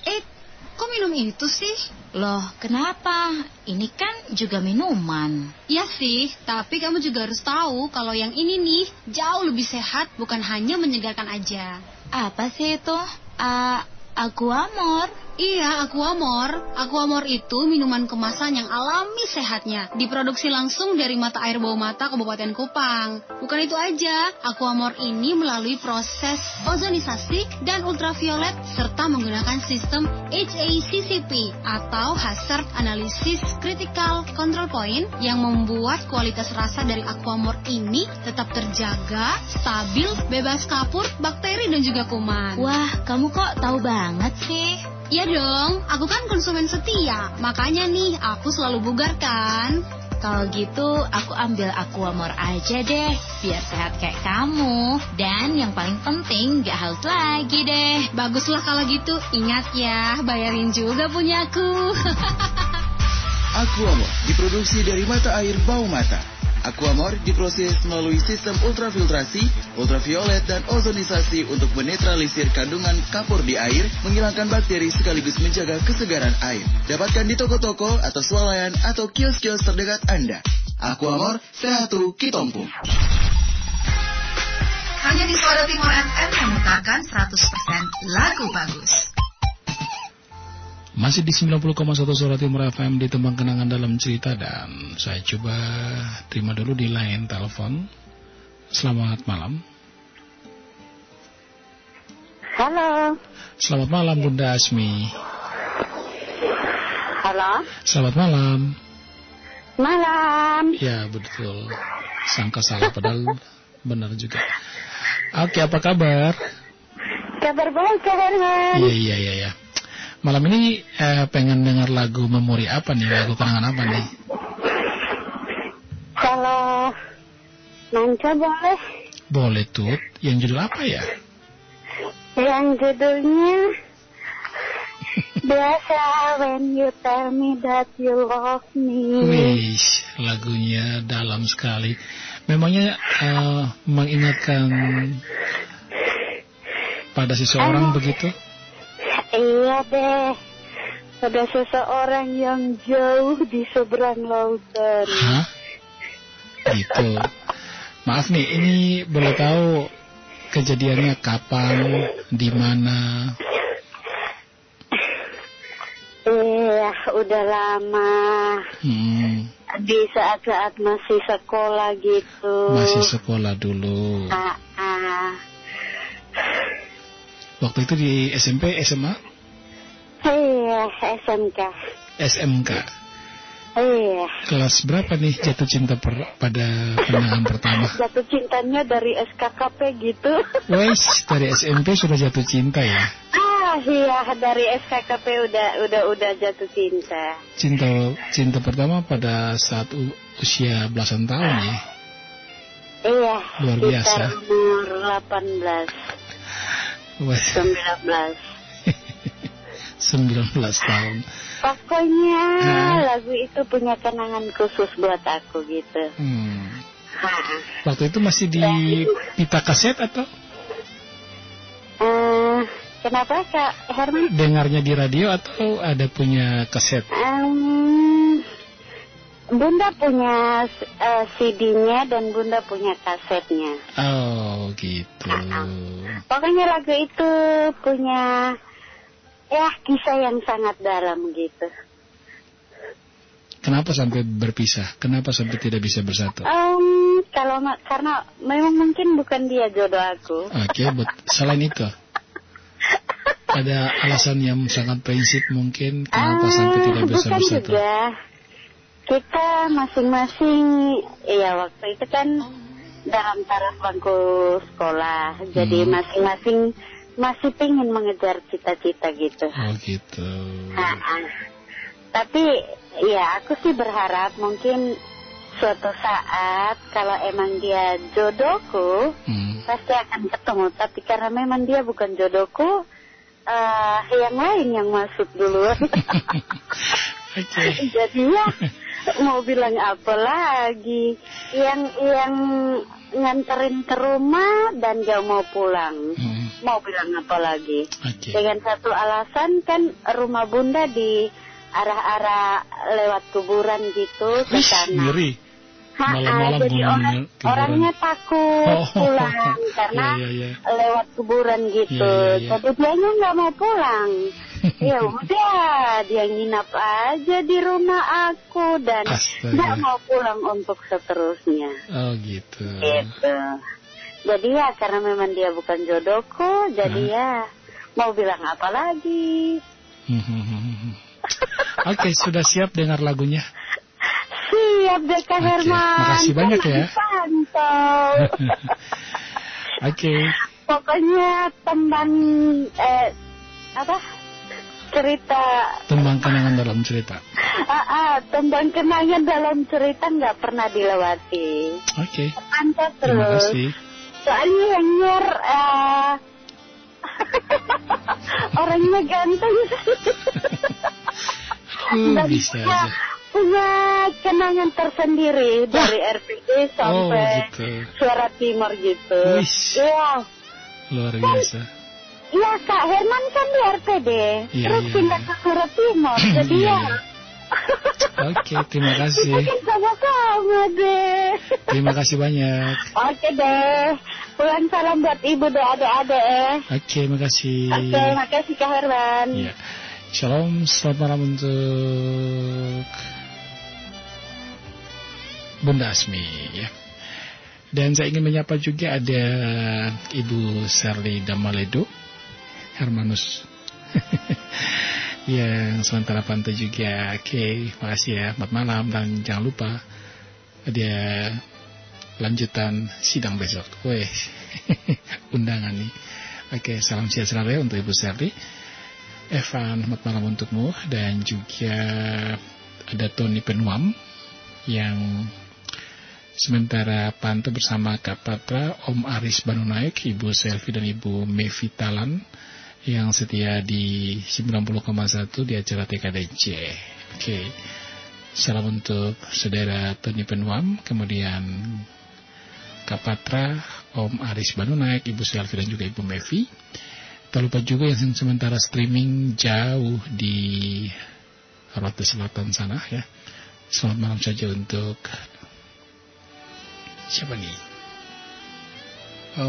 Eh, kok minum itu sih? Loh, kenapa? Ini kan juga minuman. Iya sih, tapi kamu juga harus tahu kalau yang ini nih jauh lebih sehat, bukan hanya menyegarkan aja. Apa sih itu? Uh, aku amor. Iya, Aquamor. Aquamor itu minuman kemasan yang alami sehatnya. Diproduksi langsung dari mata air bawah mata Kabupaten Kupang. Bukan itu aja, Aquamor ini melalui proses ozonisasi dan ultraviolet serta menggunakan sistem HACCP atau Hazard Analysis Critical Control Point yang membuat kualitas rasa dari Aquamor ini tetap terjaga, stabil, bebas kapur, bakteri dan juga kuman. Wah, kamu kok tahu banget sih? Iya dong, aku kan konsumen setia. Makanya nih, aku selalu bugar kan. Kalau gitu, aku ambil Aquamor aja deh, biar sehat kayak kamu. Dan yang paling penting, gak haus lagi deh. Baguslah kalau gitu, ingat ya, bayarin juga punyaku. Aquamor diproduksi dari mata air bau mata. Aquamor diproses melalui sistem ultrafiltrasi, ultraviolet, dan ozonisasi untuk menetralisir kandungan kapur di air, menghilangkan bakteri sekaligus menjaga kesegaran air. Dapatkan di toko-toko atau swalayan atau kios-kios terdekat Anda. Aquamor, sehatu kitompu. Hanya di Suara Timur FM memutarkan 100% lagu bagus. Masih di 90,1 Suara Timur FM di Tembang Kenangan dalam cerita dan saya coba terima dulu di line telepon. Selamat malam. Halo. Selamat malam Bunda Asmi. Halo. Selamat malam. Malam. Ya betul. Sangka salah padahal benar juga. Oke apa kabar? Kabar baik kabarnya. Iya iya iya. Ya. Malam ini eh, pengen dengar lagu memori apa nih? Lagu kenangan apa nih? Kalau Manca boleh. Boleh tuh. Yang judul apa ya? Yang judulnya Biasa when you tell me that you love me. Wih, lagunya dalam sekali. Memangnya uh, mengingatkan pada seseorang begitu? Iya deh. Ada seseorang yang jauh di seberang lautan. Hah? Gitu. Maaf nih, ini boleh tahu kejadiannya kapan, di mana? Iya, udah lama. Hmm. Di saat-saat masih sekolah gitu. Masih sekolah dulu. Ah, ah. Waktu itu di SMP, SMA? Iya, SMK. SMK. Iya. Kelas berapa nih jatuh cinta per, pada pandangan pertama? Jatuh cintanya dari SKKP gitu. Wes, dari SMP sudah jatuh cinta ya? Ah, iya, dari SKKP udah udah udah jatuh cinta. Cinta cinta pertama pada saat usia belasan tahun ya? Iya. Luar biasa. Umur 18. Wes. 19. 19 tahun. Pokoknya nah. lagu itu punya kenangan khusus buat aku gitu. Hmm. Waktu itu masih di pita kaset atau? Uh, kenapa Kak Herman? Dengarnya di radio atau ada punya kaset? Um, Bunda punya uh, CD-nya dan Bunda punya kasetnya. Oh gitu. Uh, pokoknya lagu itu punya ya kisah yang sangat dalam gitu. Kenapa sampai berpisah? Kenapa sampai tidak bisa bersatu? Um, kalau karena memang mungkin bukan dia jodoh aku. Oke, okay, but selain itu ada alasan yang sangat prinsip mungkin kenapa um, sampai tidak bisa bukan bersatu? Juga. Kita masing-masing, ya waktu itu kan dalam taraf bangku sekolah, hmm. jadi masing-masing masih pengen mengejar cita-cita gitu. Oh gitu. Ha -ha. Tapi ya aku sih berharap mungkin suatu saat kalau emang dia jodohku hmm. pasti akan ketemu. Tapi karena memang dia bukan jodohku, uh, yang lain yang masuk duluan. okay. Jadi ya mau bilang apa lagi? Yang yang nganterin ke rumah dan gak mau pulang. Hmm mau bilang apa lagi. Okay. Dengan satu alasan kan rumah bunda di arah-arah lewat kuburan gitu ke sana. Malam-malam jadi orang, orangnya takut oh, karena yeah, yeah, yeah. lewat kuburan gitu. Yeah, yeah, yeah. Jadi dia nggak mau pulang. ya udah dia nginap aja di rumah aku dan nggak mau pulang untuk seterusnya. Oh gitu. Gitu. Jadi ya karena memang dia bukan jodohku, jadi huh? ya mau bilang apa lagi? Oke, okay, sudah siap dengar lagunya? Siap deh Kak okay. Herman. Makasih banyak ya. Oke. okay. Pokoknya tembang eh apa? Cerita. Tembang kenangan dalam cerita. Ah, ah tembang kenangan dalam cerita nggak pernah dilewati. Oke. Okay. Mantap terus. Terima kasih. Soalnya yang nyer uh, orangnya ganteng. uh, bisa aja punya kenangan tersendiri dari RPD sampai oh, gitu. Suara Timur gitu. Iya. Luar biasa. Iya Kak Herman kan di RPD, ya, terus ya, pindah ya. ke Suara Timur, jadi ya. Oke, terima kasih. sama-sama deh. Terima kasih banyak. Oke deh. Pulang salam buat ibu dan adik-adik. Oke, makasih. Oke, makasih Kak Herman. Iya. Shalom, selamat malam untuk Bunda Asmi ya. Dan saya ingin menyapa juga ada Ibu Serli Damaledo Hermanus yang sementara pantau juga. Oke, okay, makasih ya. Selamat malam dan jangan lupa ada lanjutan sidang besok. Weh, undangan nih. Oke, okay, salam ya untuk Ibu Serli. Evan, selamat malam untukmu dan juga ada Tony Penuam yang Sementara pantau bersama Kak Patra, Om Aris Banunaik, Ibu Selvi dan Ibu Mevi Talan yang setia di 90,1 di acara TKDC. Oke. Salam untuk saudara Tony Penuam, kemudian Kak Patra, Om Aris Banunaik, Ibu Selvi dan juga Ibu Mevi. Tak lupa juga yang sementara streaming jauh di Rote Selatan sana ya. Selamat malam saja untuk Siapa nih?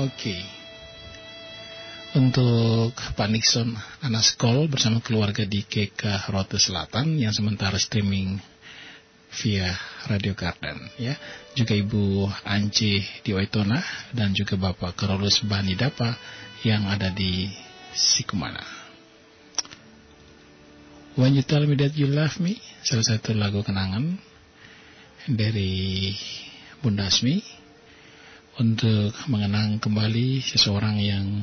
Oke. Okay. Untuk Pak Nixon Anaskol bersama keluarga di KK Rote Selatan yang sementara streaming via Radio Garden ya. Juga Ibu Anci di Waitona dan juga Bapak Karolus Bani Dapa yang ada di Sikumana. When You Tell Me That You Love Me, salah satu lagu kenangan dari Bunda Asmi untuk mengenang kembali seseorang yang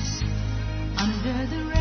under the rain.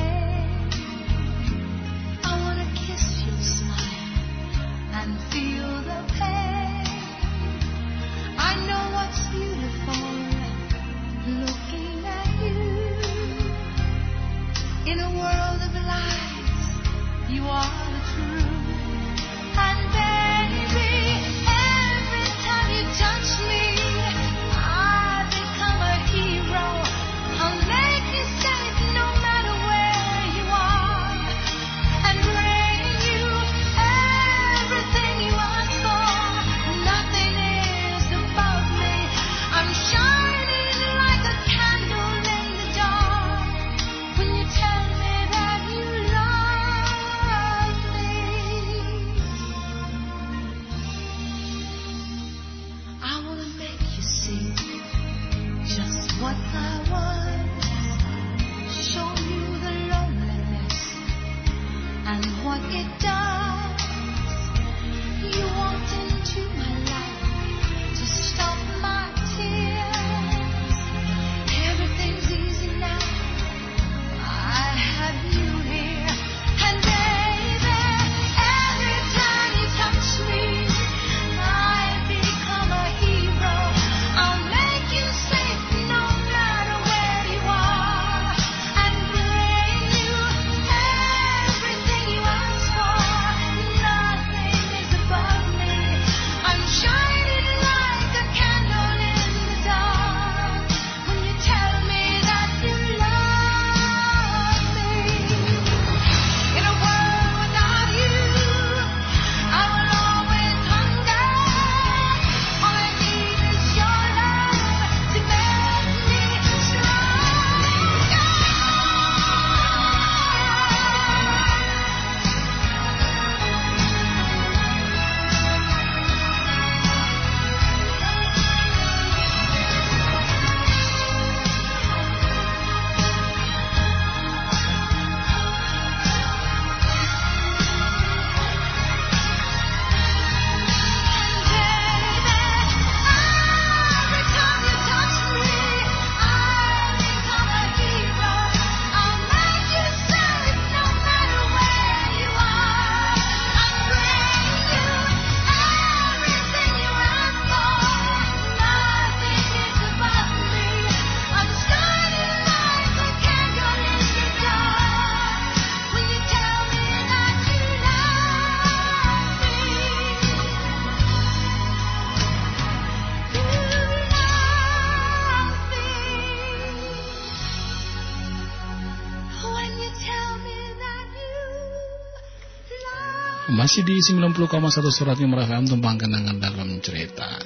Masih di 90,1 surat Timur FM kenangan dalam cerita.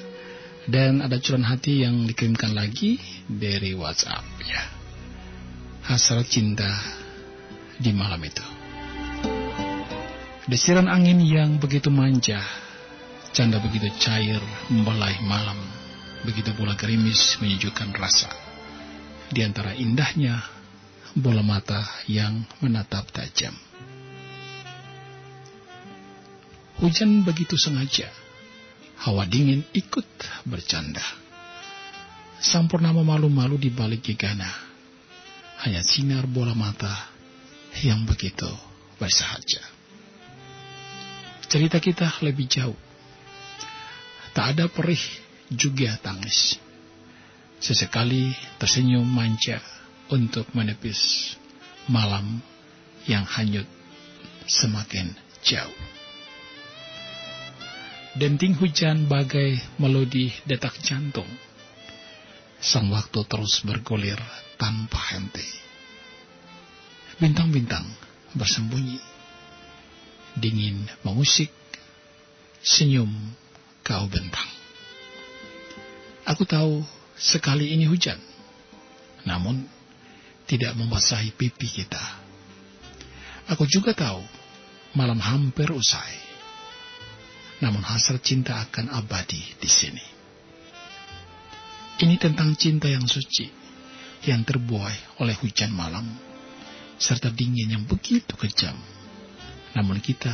Dan ada curahan hati yang dikirimkan lagi dari WhatsApp ya. Hasrat cinta di malam itu. Desiran angin yang begitu manja, canda begitu cair membelai malam, begitu pula gerimis menyejukkan rasa. Di antara indahnya bola mata yang menatap tajam. Hujan begitu sengaja. Hawa dingin ikut bercanda. Sang purnama malu-malu di balik gegana. Hanya sinar bola mata yang begitu bersahaja. Cerita kita lebih jauh. Tak ada perih juga tangis. Sesekali tersenyum manja untuk menepis malam yang hanyut semakin jauh. Denting hujan bagai melodi detak jantung. Sang waktu terus bergulir tanpa henti. Bintang-bintang bersembunyi. Dingin mengusik. Senyum kau bentang. Aku tahu sekali ini hujan. Namun tidak membasahi pipi kita. Aku juga tahu malam hampir usai namun hasrat cinta akan abadi di sini. Ini tentang cinta yang suci, yang terbuai oleh hujan malam, serta dingin yang begitu kejam. Namun kita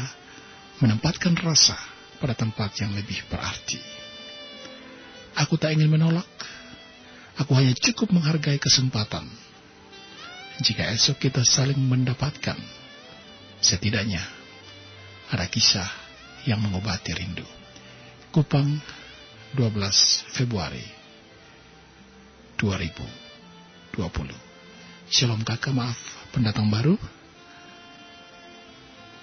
menempatkan rasa pada tempat yang lebih berarti. Aku tak ingin menolak, aku hanya cukup menghargai kesempatan. Jika esok kita saling mendapatkan, setidaknya ada kisah yang mengobati rindu. Kupang 12 Februari 2020. Shalom kakak, maaf pendatang baru.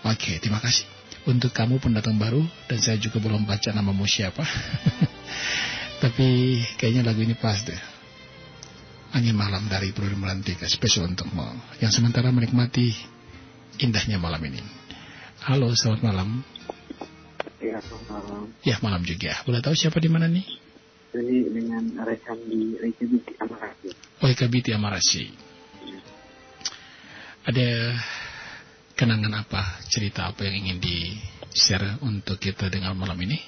Oke, terima kasih untuk kamu pendatang baru dan saya juga belum baca namamu siapa. Tapi kayaknya lagu ini pas deh. Angin malam dari Bro Melantika spesial untukmu yang sementara menikmati indahnya malam ini. Halo, selamat malam. Ya, malam. Ya, malam juga. Boleh tahu siapa di mana nih? Ini dengan rekan di Reykjavik Amarasi. Oh, Reykjavik Amarasi. Ada kenangan apa, cerita apa yang ingin di-share untuk kita dengan malam ini?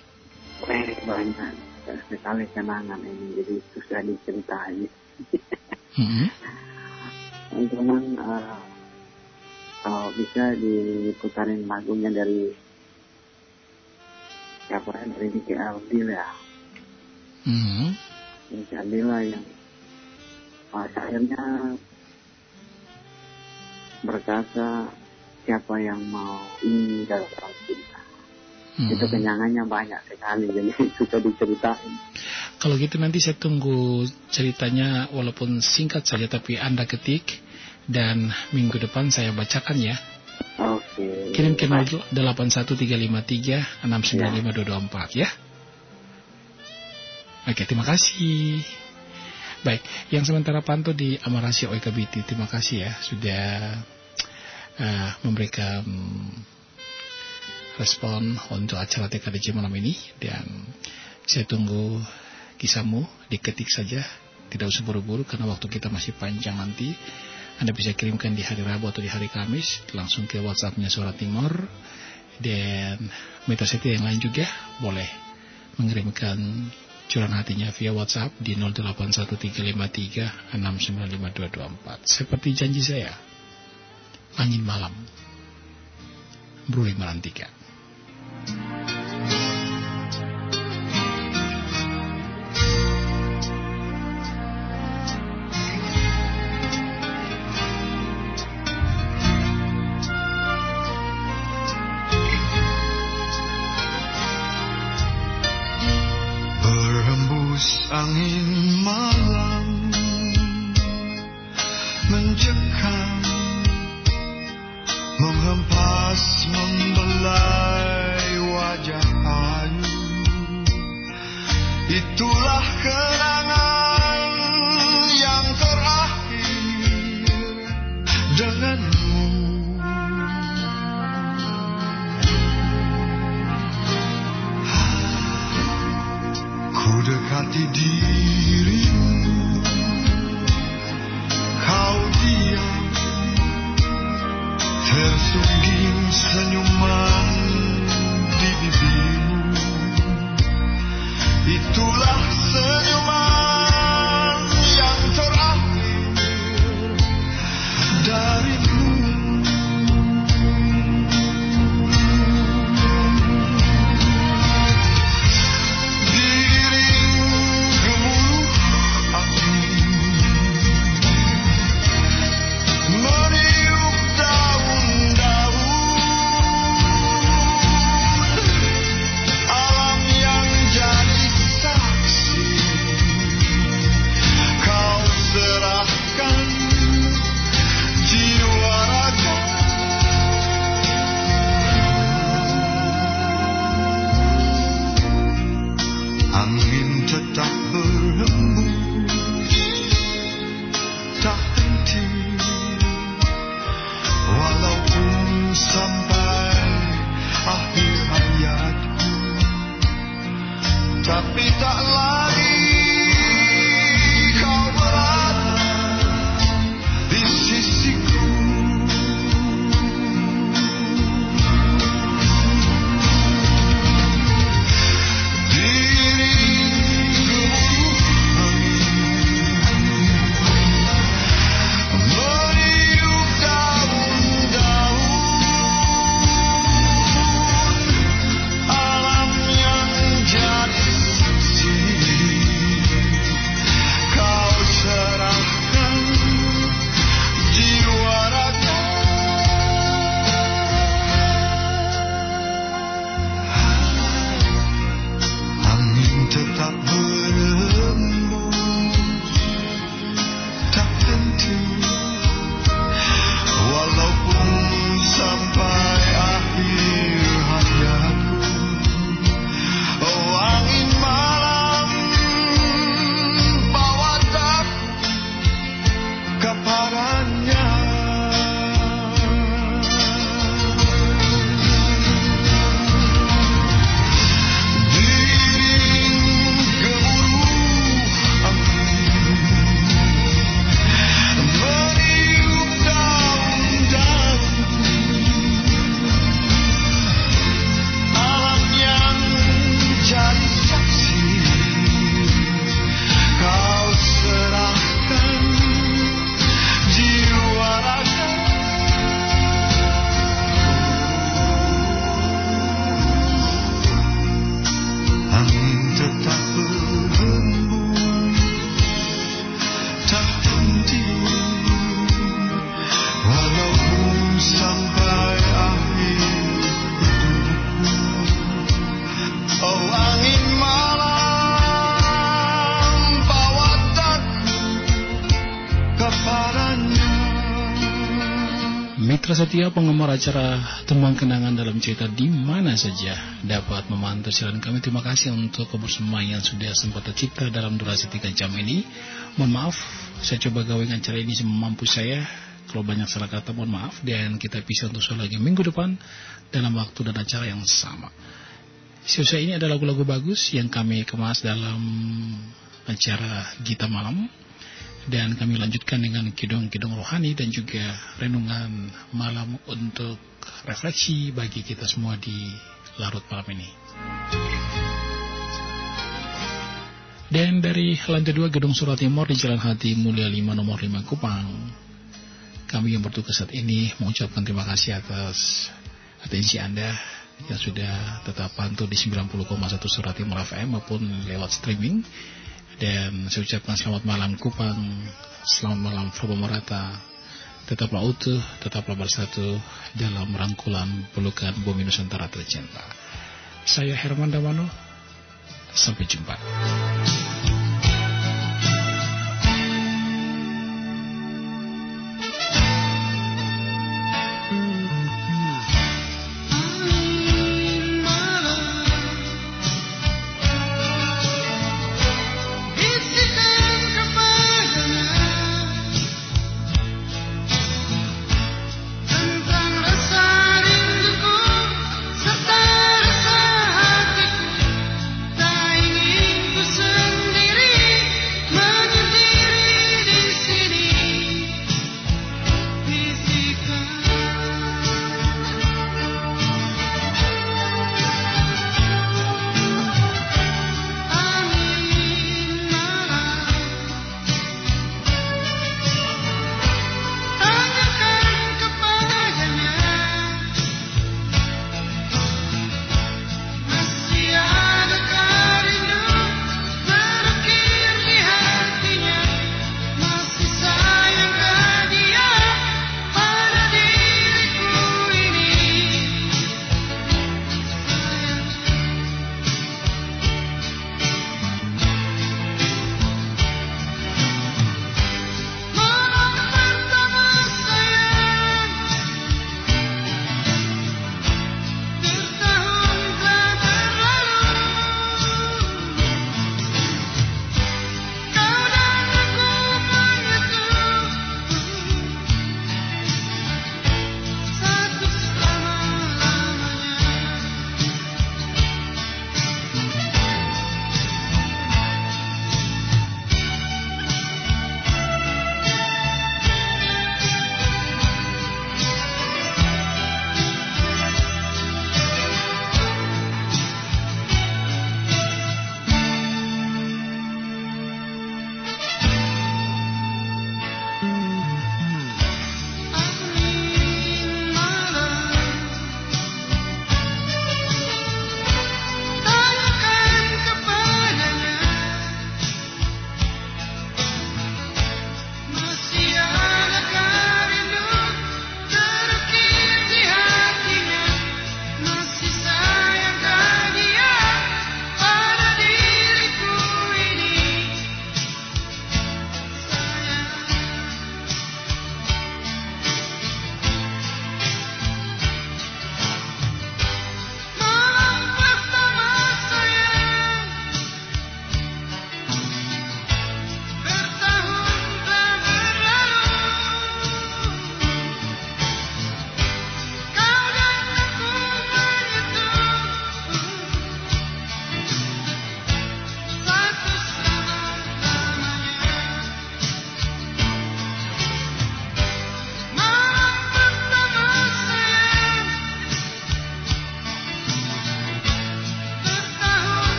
Eh, banyak sekali kenangan ini, jadi susah diceritain. mm-hmm. Cuman uh, kalau bisa diputarin lagunya dari siapa dari Diki Aldil ya hmm. Diki Aldil lah yang pas akhirnya berkata siapa yang mau ini dalam cinta hmm. itu kenyangannya banyak sekali jadi susah diceritain kalau gitu nanti saya tunggu ceritanya walaupun singkat saja tapi anda ketik dan minggu depan saya bacakan ya Oke. Kirim ke 081353695224 ya. Oke, terima kasih. Baik, yang sementara pantau di Amarasi OIKBT, terima kasih ya sudah uh, memberikan respon untuk acara TKDJ malam ini dan saya tunggu kisahmu diketik saja tidak usah buru-buru karena waktu kita masih panjang nanti anda bisa kirimkan di hari Rabu atau di hari Kamis langsung ke WhatsAppnya Suara Timur dan mitra setia yang lain juga boleh mengirimkan curahan hatinya via WhatsApp di 081353695224. Seperti janji saya, angin malam, Bruli Merantika. Mitra setia penggemar acara Tembang Kenangan dalam cerita di mana saja dapat memantau siaran kami. Terima kasih untuk kebersamaan yang sudah sempat tercipta dalam durasi 3 jam ini. Mohon maaf, saya coba gawing acara ini semampu saya. Kalau banyak salah kata, mohon maaf. Dan kita bisa untuk lagi minggu depan dalam waktu dan acara yang sama. Selesai ini ada lagu-lagu bagus yang kami kemas dalam acara Gita Malam dan kami lanjutkan dengan kidung-kidung rohani dan juga renungan malam untuk refleksi bagi kita semua di larut malam ini. Dan dari lantai 2 Gedung Surat Timur di Jalan Hati Mulia 5 nomor 5 Kupang, kami yang bertugas saat ini mengucapkan terima kasih atas atensi Anda yang sudah tetap pantau di 90,1 Surat Timur FM maupun lewat streaming. Dan saya ucapkan selamat malam Kupang, selamat malam Probo Morata. Tetaplah utuh, tetaplah bersatu dalam rangkulan pelukan bumi Nusantara tercinta. Saya Herman Damano, sampai jumpa.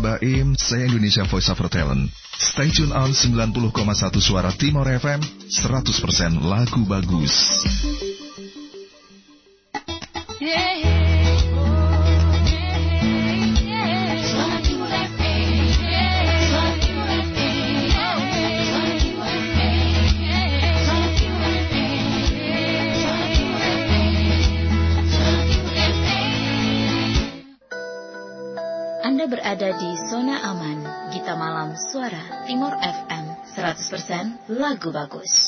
Baim, saya Indonesia Voice of Talent. Stay tune on 90,1 Suara Timur FM, 100% lagu bagus. Aman, Gita Malam